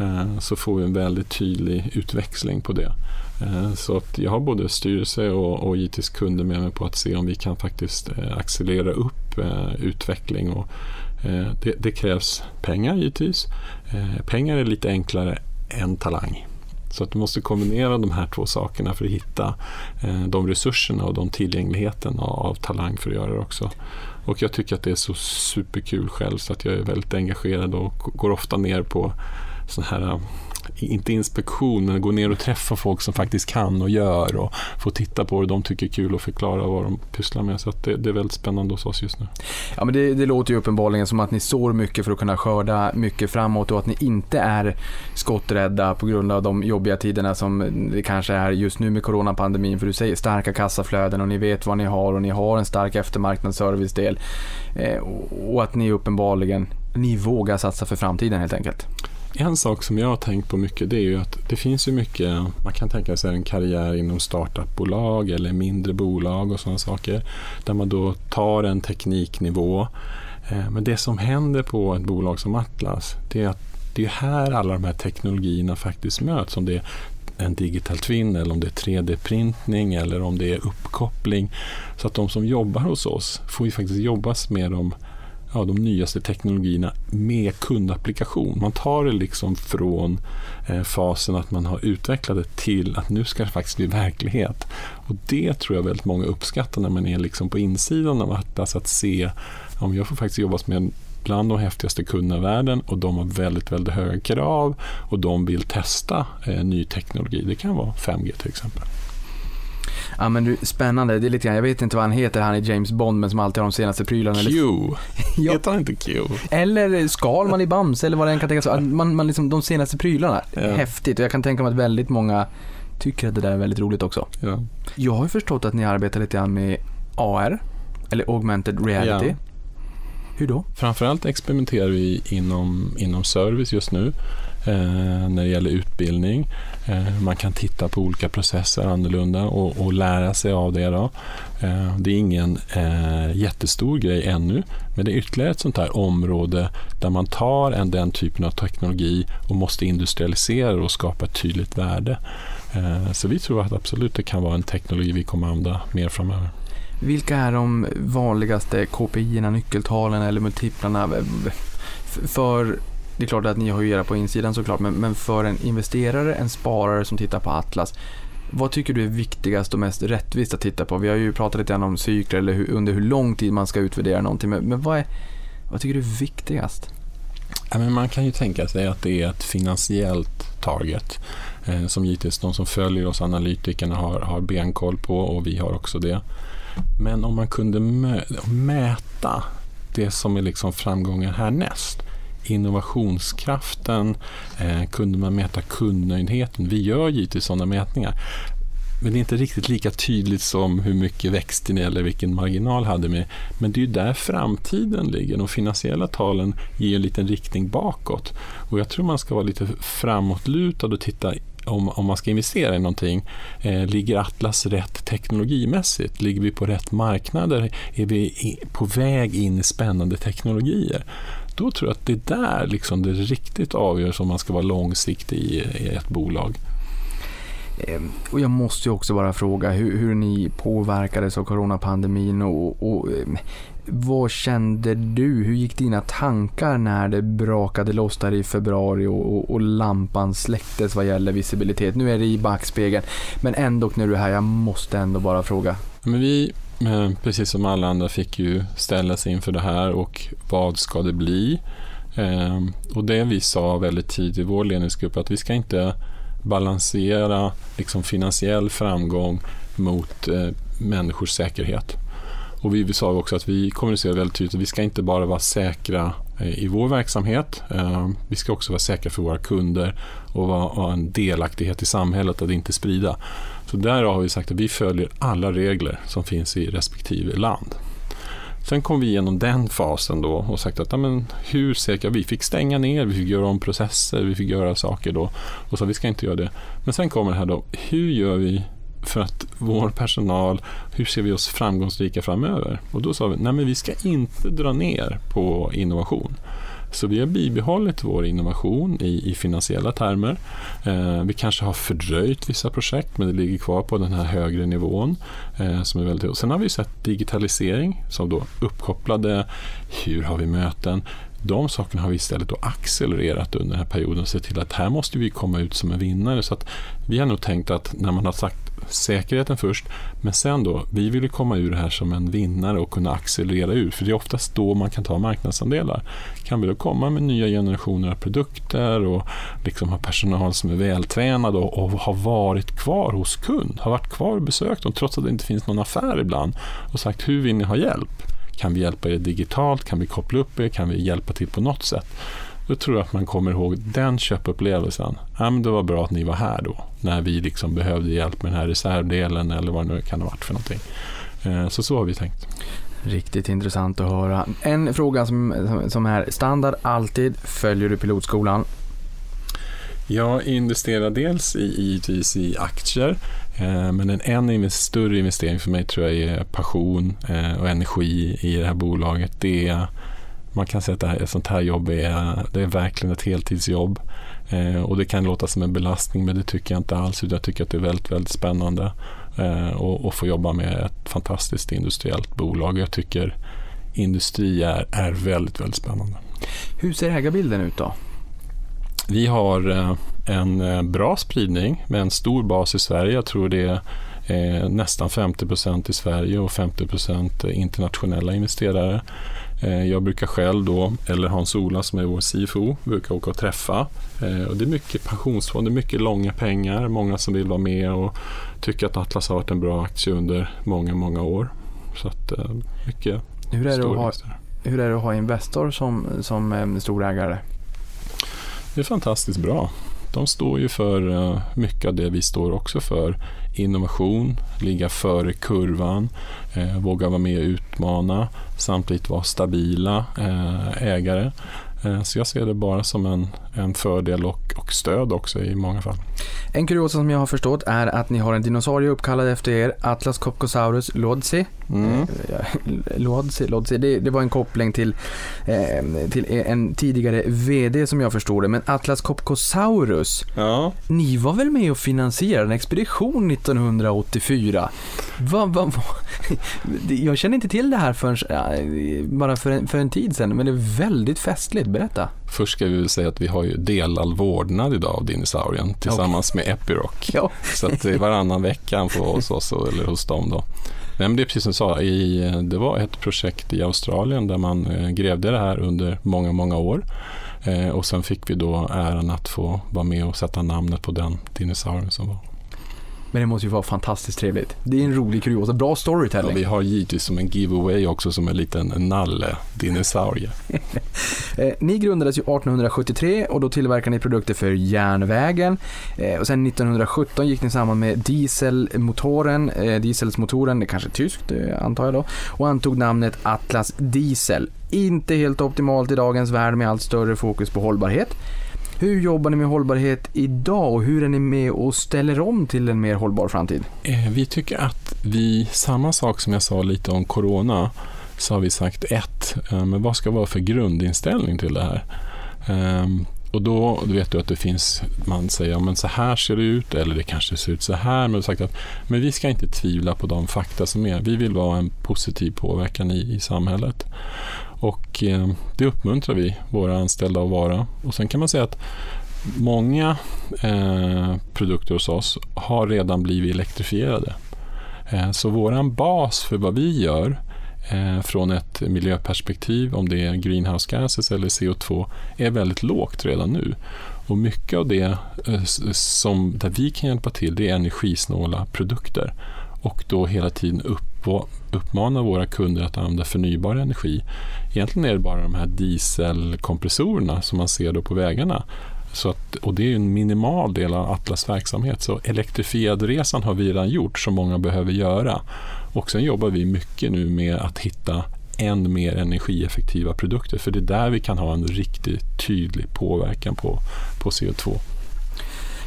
Eh, så får vi en väldigt tydlig utväxling på det. Eh, så att jag har både styrelse och, och givetvis kunder med mig på att se om vi kan faktiskt eh, accelerera upp utveckling. Och, det, det krävs pengar givetvis. Pengar är lite enklare än talang. Så att du måste kombinera de här två sakerna för att hitta de resurserna och de tillgängligheten av talang för att göra det också. Och jag tycker att det är så superkul själv så att jag är väldigt engagerad och går ofta ner på sån här eh, inte inspektion, men gå ner och träffa folk som faktiskt kan och gör och få titta på det de tycker är kul och förklara vad de pysslar med. Så att det, det är väldigt spännande hos oss just nu. Ja, men det, det låter ju uppenbarligen som att ni sår mycket för att kunna skörda mycket framåt och att ni inte är skotträdda på grund av de jobbiga tiderna som det kanske är just nu med coronapandemin. För du säger starka kassaflöden och ni vet vad ni har och ni har en stark eftermarknadsservicedel. Eh, och att ni uppenbarligen, ni vågar satsa för framtiden helt enkelt. En sak som jag har tänkt på mycket det är ju att det finns ju mycket, man kan tänka sig en karriär inom startupbolag eller mindre bolag och sådana saker. Där man då tar en tekniknivå. Eh, men det som händer på ett bolag som Atlas det är att det är här alla de här teknologierna faktiskt möts. Om det är en digital twin eller om det är 3D-printning eller om det är uppkoppling. Så att de som jobbar hos oss får ju faktiskt jobbas med de ja, de nyaste teknologierna med kundapplikation. Man tar det liksom från eh, fasen att man har utvecklat det till att nu ska det faktiskt bli verklighet. Och Det tror jag väldigt många uppskattar när man är liksom på insidan av Atlas, att se om jag får faktiskt jobba med bland de häftigaste kunderna i världen och de har väldigt, väldigt höga krav och de vill testa eh, ny teknologi. Det kan vara 5G till exempel. Ja men du, spännande. Det är lite grann, jag vet inte vad han heter, han är James Bond men som alltid har de senaste prylarna. Q! Ja. Heter han inte Q? Eller Skalman i Bamse eller vad det än kan tänkas vara. Man, man liksom, de senaste prylarna. Ja. Häftigt och jag kan tänka mig att väldigt många tycker att det där är väldigt roligt också. Ja. Jag har ju förstått att ni arbetar lite grann med AR, eller augmented reality. Ja. Hur då? Framförallt experimenterar vi inom, inom service just nu Eh, när det gäller utbildning. Eh, man kan titta på olika processer annorlunda och, och lära sig av det. Då. Eh, det är ingen eh, jättestor grej ännu, men det är ytterligare ett sånt här område där man tar en, den typen av teknologi och måste industrialisera det och skapa ett tydligt värde. Eh, så vi tror att absolut det kan vara en teknologi vi kommer använda mer framöver. Vilka är de vanligaste KPI-erna, nyckeltalen eller multiplarna? För, det är klart att ni har ju era på insidan såklart, men, men för en investerare, en sparare som tittar på Atlas, vad tycker du är viktigast och mest rättvist att titta på? Vi har ju pratat lite grann om cykler eller hur, under hur lång tid man ska utvärdera någonting, men, men vad, är, vad tycker du är viktigast? Ja, men man kan ju tänka sig att det är ett finansiellt target eh, som givetvis de som följer oss analytikerna har, har benkoll på och vi har också det. Men om man kunde mäta det som är liksom framgången härnäst innovationskraften, eh, kunde man mäta kundnöjdheten. Vi gör givetvis sådana mätningar. Men det är inte riktigt lika tydligt som hur mycket växte ni eller vilken marginal hade ni. Men det är ju där framtiden ligger. De finansiella talen ger en liten riktning bakåt. Och jag tror man ska vara lite framåtlutad och titta om, om man ska investera i någonting. Eh, ligger Atlas rätt teknologimässigt? Ligger vi på rätt marknader? Är vi på väg in i spännande teknologier? Då tror jag att det är där liksom det riktigt avgörs om man ska vara långsiktig i, i ett bolag. Ehm, Och jag måste ju också bara fråga hur, hur ni påverkades av coronapandemin och, och ehm, vad kände du? Hur gick dina tankar när det brakade loss där i februari och, och, och lampan släcktes vad gäller visibilitet? Nu är det i backspegeln, men ändå när du är här, jag måste ändå bara fråga. Men vi, men precis som alla andra, fick ju ställa sig inför det här och vad ska det bli? Eh, Och det vi sa väldigt tidigt i vår ledningsgrupp att vi ska inte balansera liksom finansiell framgång mot eh, människors säkerhet. Och vi sa också att vi kommunicerar väldigt tydligt att vi ska inte bara vara säkra eh, i vår verksamhet. eh, Vi ska också vara säkra för våra kunder och vara, ha en delaktighet i samhället att inte sprida. Så där har vi sagt att vi följer alla regler som finns i respektive land. Sen kom vi igenom den fasen då och sagt att ja, men, hur säkra vi fick stänga ner, vi fick göra om processer, vi fick göra saker då och så vi ska inte göra det. Men sen kommer det här då, hur gör vi för att vår personal, hur ser vi oss framgångsrika framöver? Och då sa vi, nej men vi ska inte dra ner på innovation. Så vi har bibehållit vår innovation i, i finansiella termer. Eh, vi kanske har fördröjt vissa projekt men det ligger kvar på den här högre nivån. Eh, som är väldigt, sen har vi sett digitalisering som då uppkopplade, hur har vi möten? De sakerna har vi istället då accelererat under den här perioden och sett till att här måste vi komma ut som en vinnare. Så att vi har nog tänkt att när man har sagt säkerheten först, men sen då, vi vill komma ur det här som en vinnare och kunna accelerera ur, för det är oftast då man kan ta marknadsandelar. Kan vi då komma med nya generationer av produkter och liksom ha personal som är vältränad och, och har varit kvar hos kund, har varit kvar och besökt dem trots att det inte finns någon affär ibland och sagt hur vill ni ha hjälp? Kan vi hjälpa er digitalt? Kan vi koppla upp er? Kan vi hjälpa till på något sätt? Då tror jag att man kommer ihåg den köpupplevelsen. Ja, men det var bra att ni var här då, när vi liksom behövde hjälp med den här reservdelen eller vad det nu kan ha varit för någonting. Eh, så så har vi tänkt. Riktigt intressant att höra. En fråga som, som är standard alltid. Följer du pilotskolan? Jag investerar dels i, givetvis i aktier, Eh, men en än större investering för mig tror jag är passion eh, och energi i det här bolaget. Det är man kan säga att det här, ett sånt här jobb är, det är verkligen ett heltidsjobb. Eh, och det kan låta som en belastning men det tycker jag inte alls. Jag tycker att det är väldigt, väldigt spännande att och, och få jobba med ett fantastiskt industriellt bolag. Jag tycker industri är, är väldigt, väldigt spännande. Hur ser ägarbilden ut då? Vi har eh, en eh, bra spridning med en stor bas i Sverige. Jag tror det är eh, nästan 50 procent i Sverige och 50 procent internationella investerare. Jag brukar själv då, eller Hans-Ola som är vår CFO, brukar åka och träffa. Och det är mycket pensionsfonder, mycket långa pengar, många som vill vara med och tycker att Atlas har varit en bra aktie under många, många år. Så att mycket hur är, det att ha, hur är det att ha Investor som, som storägare? Det är fantastiskt bra. De står ju för eh, mycket av det vi står också för innovation, ligga före kurvan, eh, våga vara med och utmana, samtidigt vara stabila eh, ägare. Eh, så jag ser det bara som en, en fördel och, och stöd också i många fall. En kuriosa som jag har förstått är att ni har en dinosaurie uppkallad efter er, Atlas Copcosaurus lodzi. Mm. Eh, lodzi, lodzi. Det, det, var en koppling till, eh, till en tidigare VD som jag förstod det. Men Atlas Copcosaurus, ja. ni var väl med och finansierade en expedition 1984? Va, va, va? Jag känner inte till det här förrän, bara för en, för en tid sedan, men det är väldigt festligt. Berätta. Först ska vi säga att vi har ju delad vårdnad idag av dinosaurien tillsammans okay. med Epiroc. Ja. Så att det är varannan vecka får hos oss eller hos dem då. Men det är precis som du sa, i, det var ett projekt i Australien där man eh, grävde det här under många, många år. Eh, och sen fick vi då äran att få vara med och sätta namnet på den dinosaurien som var. Men det måste ju vara fantastiskt trevligt. Det är en rolig kuriosa, bra storytelling. Ja, vi har givetvis som en giveaway också som en liten nalle, dinosaurie. Eh, ni grundades ju 1873 och då tillverkade ni produkter för järnvägen. Eh, och sen 1917 gick ni samman med dieselmotoren, eh, dieselsmotoren, det kanske är tyskt antar jag då, och antog namnet Atlas Diesel. Inte helt optimalt i dagens värld med allt större fokus på hållbarhet. Hur jobbar ni med hållbarhet idag och hur är ni med och ställer om till en mer hållbar framtid? Eh, vi tycker att vi, samma sak som jag sa lite om corona, så har vi sagt ett, eh, men vad ska vara för grundinställning till det här? Ehm, och då vet du att det finns, man säger, ja, men så här ser det ut, eller det kanske ser ut så här, men, sagt att, men vi ska inte tvivla på de fakta som är. Vi vill vara en positiv påverkan i, i samhället. Och eh, det uppmuntrar vi våra anställda att vara. Och sen kan man säga att många eh, produkter hos oss har redan blivit elektrifierade. Eh, så vår bas för vad vi gör eh, från ett miljöperspektiv, om det är greenhouse gases eller CO2, är väldigt lågt redan nu. Och mycket av det eh, som, där vi kan hjälpa till, det är energisnåla produkter och då hela tiden upp, uppmana våra kunder att använda förnybar energi. Egentligen är det bara de här dieselkompressorerna som man ser då på vägarna. Så att, och det är en minimal del av Atlas verksamhet. Så elektrifierad-resan har vi redan gjort, som många behöver göra. Och sen jobbar vi mycket nu med att hitta än mer energieffektiva produkter. För det är där vi kan ha en riktigt tydlig påverkan på, på CO2.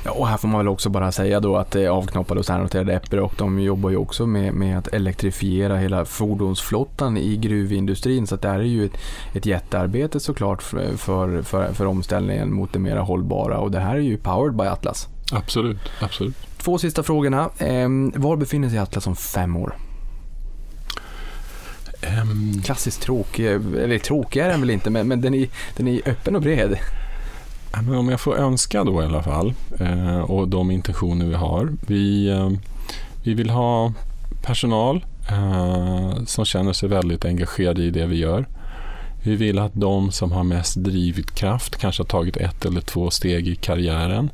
Ja, och här får man väl också bara säga då att det är avknoppade och särnoterade Epiroc, de jobbar ju också med, med att elektrifiera hela fordonsflottan i gruvindustrin. Så det här är ju ett, ett jättearbete såklart för, för, för, för omställningen mot det mera hållbara och det här är ju powered by Atlas. Absolut, absolut. Två sista frågorna. Eh, var befinner sig Atlas om fem år? Um, Klassiskt tråkig, eller tråkig är den väl inte, men, men den, är, den är öppen och bred men om jag får önska då i alla fall, eh, och de intentioner vi har. Vi, eh, vi vill ha personal eh, som känner sig väldigt engagerade i det vi gör. Vi vill att de som har mest drivkraft kanske har tagit ett eller två steg i karriären.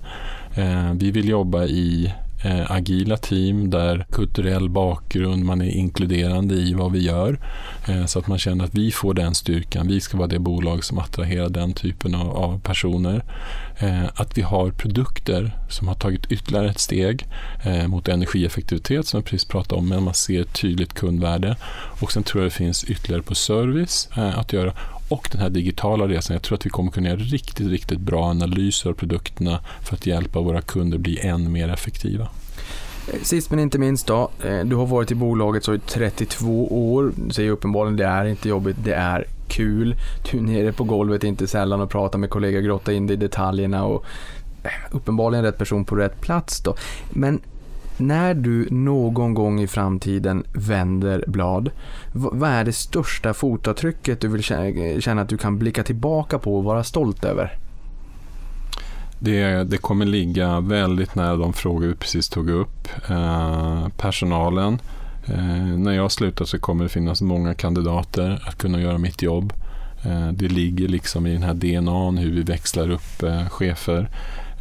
Eh, vi vill jobba i eh, agila team där kulturell bakgrund, man är inkluderande i vad vi gör. Eh, så att man känner att vi får den styrkan. Vi ska vara det bolag som attraherar den typen av, av personer. Eh, att vi har produkter som har tagit ytterligare ett steg eh, mot energieffektivitet som jag precis pratade om, men man ser ett tydligt kundvärde. Och sen tror jag det finns ytterligare på service eh, att göra och den här digitala resan. Jag tror att vi kommer kunna göra riktigt, riktigt bra analyser av produkterna för att hjälpa våra kunder bli än mer effektiva. Sist men inte minst då, eh, du har varit i bolaget så i 32 år. Du säger uppenbarligen det är inte jobbigt, det är kul. Du är nere på golvet inte sällan och pratar med kollegor, grottar in dig i detaljerna och eh, uppenbarligen rätt person på rätt plats då. Men när du någon gång i framtiden vänder blad, vad är det största fotavtrycket du vill känna att du kan blicka tillbaka på och vara stolt över? Det, det kommer ligga väldigt nära de frågor vi precis tog upp. Eh, personalen. Eh, när jag slutar så kommer det finnas många kandidater att kunna göra mitt jobb. Eh, det ligger liksom i den här DNA hur vi växlar upp eh, chefer.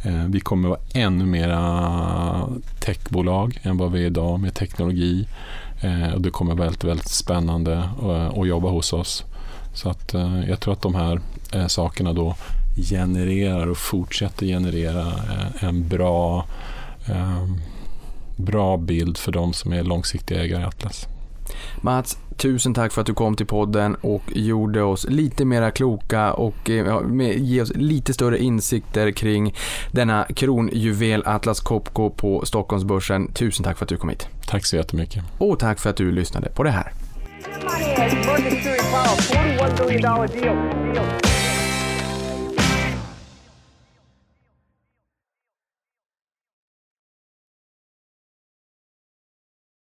Eh, vi kommer vara ännu mera techbolag än vad vi är idag med teknologi. Eh, och det kommer vara väldigt, väldigt spännande att, att jobba hos oss. Så att jag tror att de här sakerna då genererar och fortsätter generera en bra, bra bild för de som är långsiktiga ägare i Atlas. Mats, tusen tack för att du kom till podden och gjorde oss lite mera kloka och ja, ge oss lite större insikter kring denna kronjuvel Atlas Copco på Stockholmsbörsen. Tusen tack för att du kom hit. Tack så jättemycket. Och tack för att du lyssnade på det här.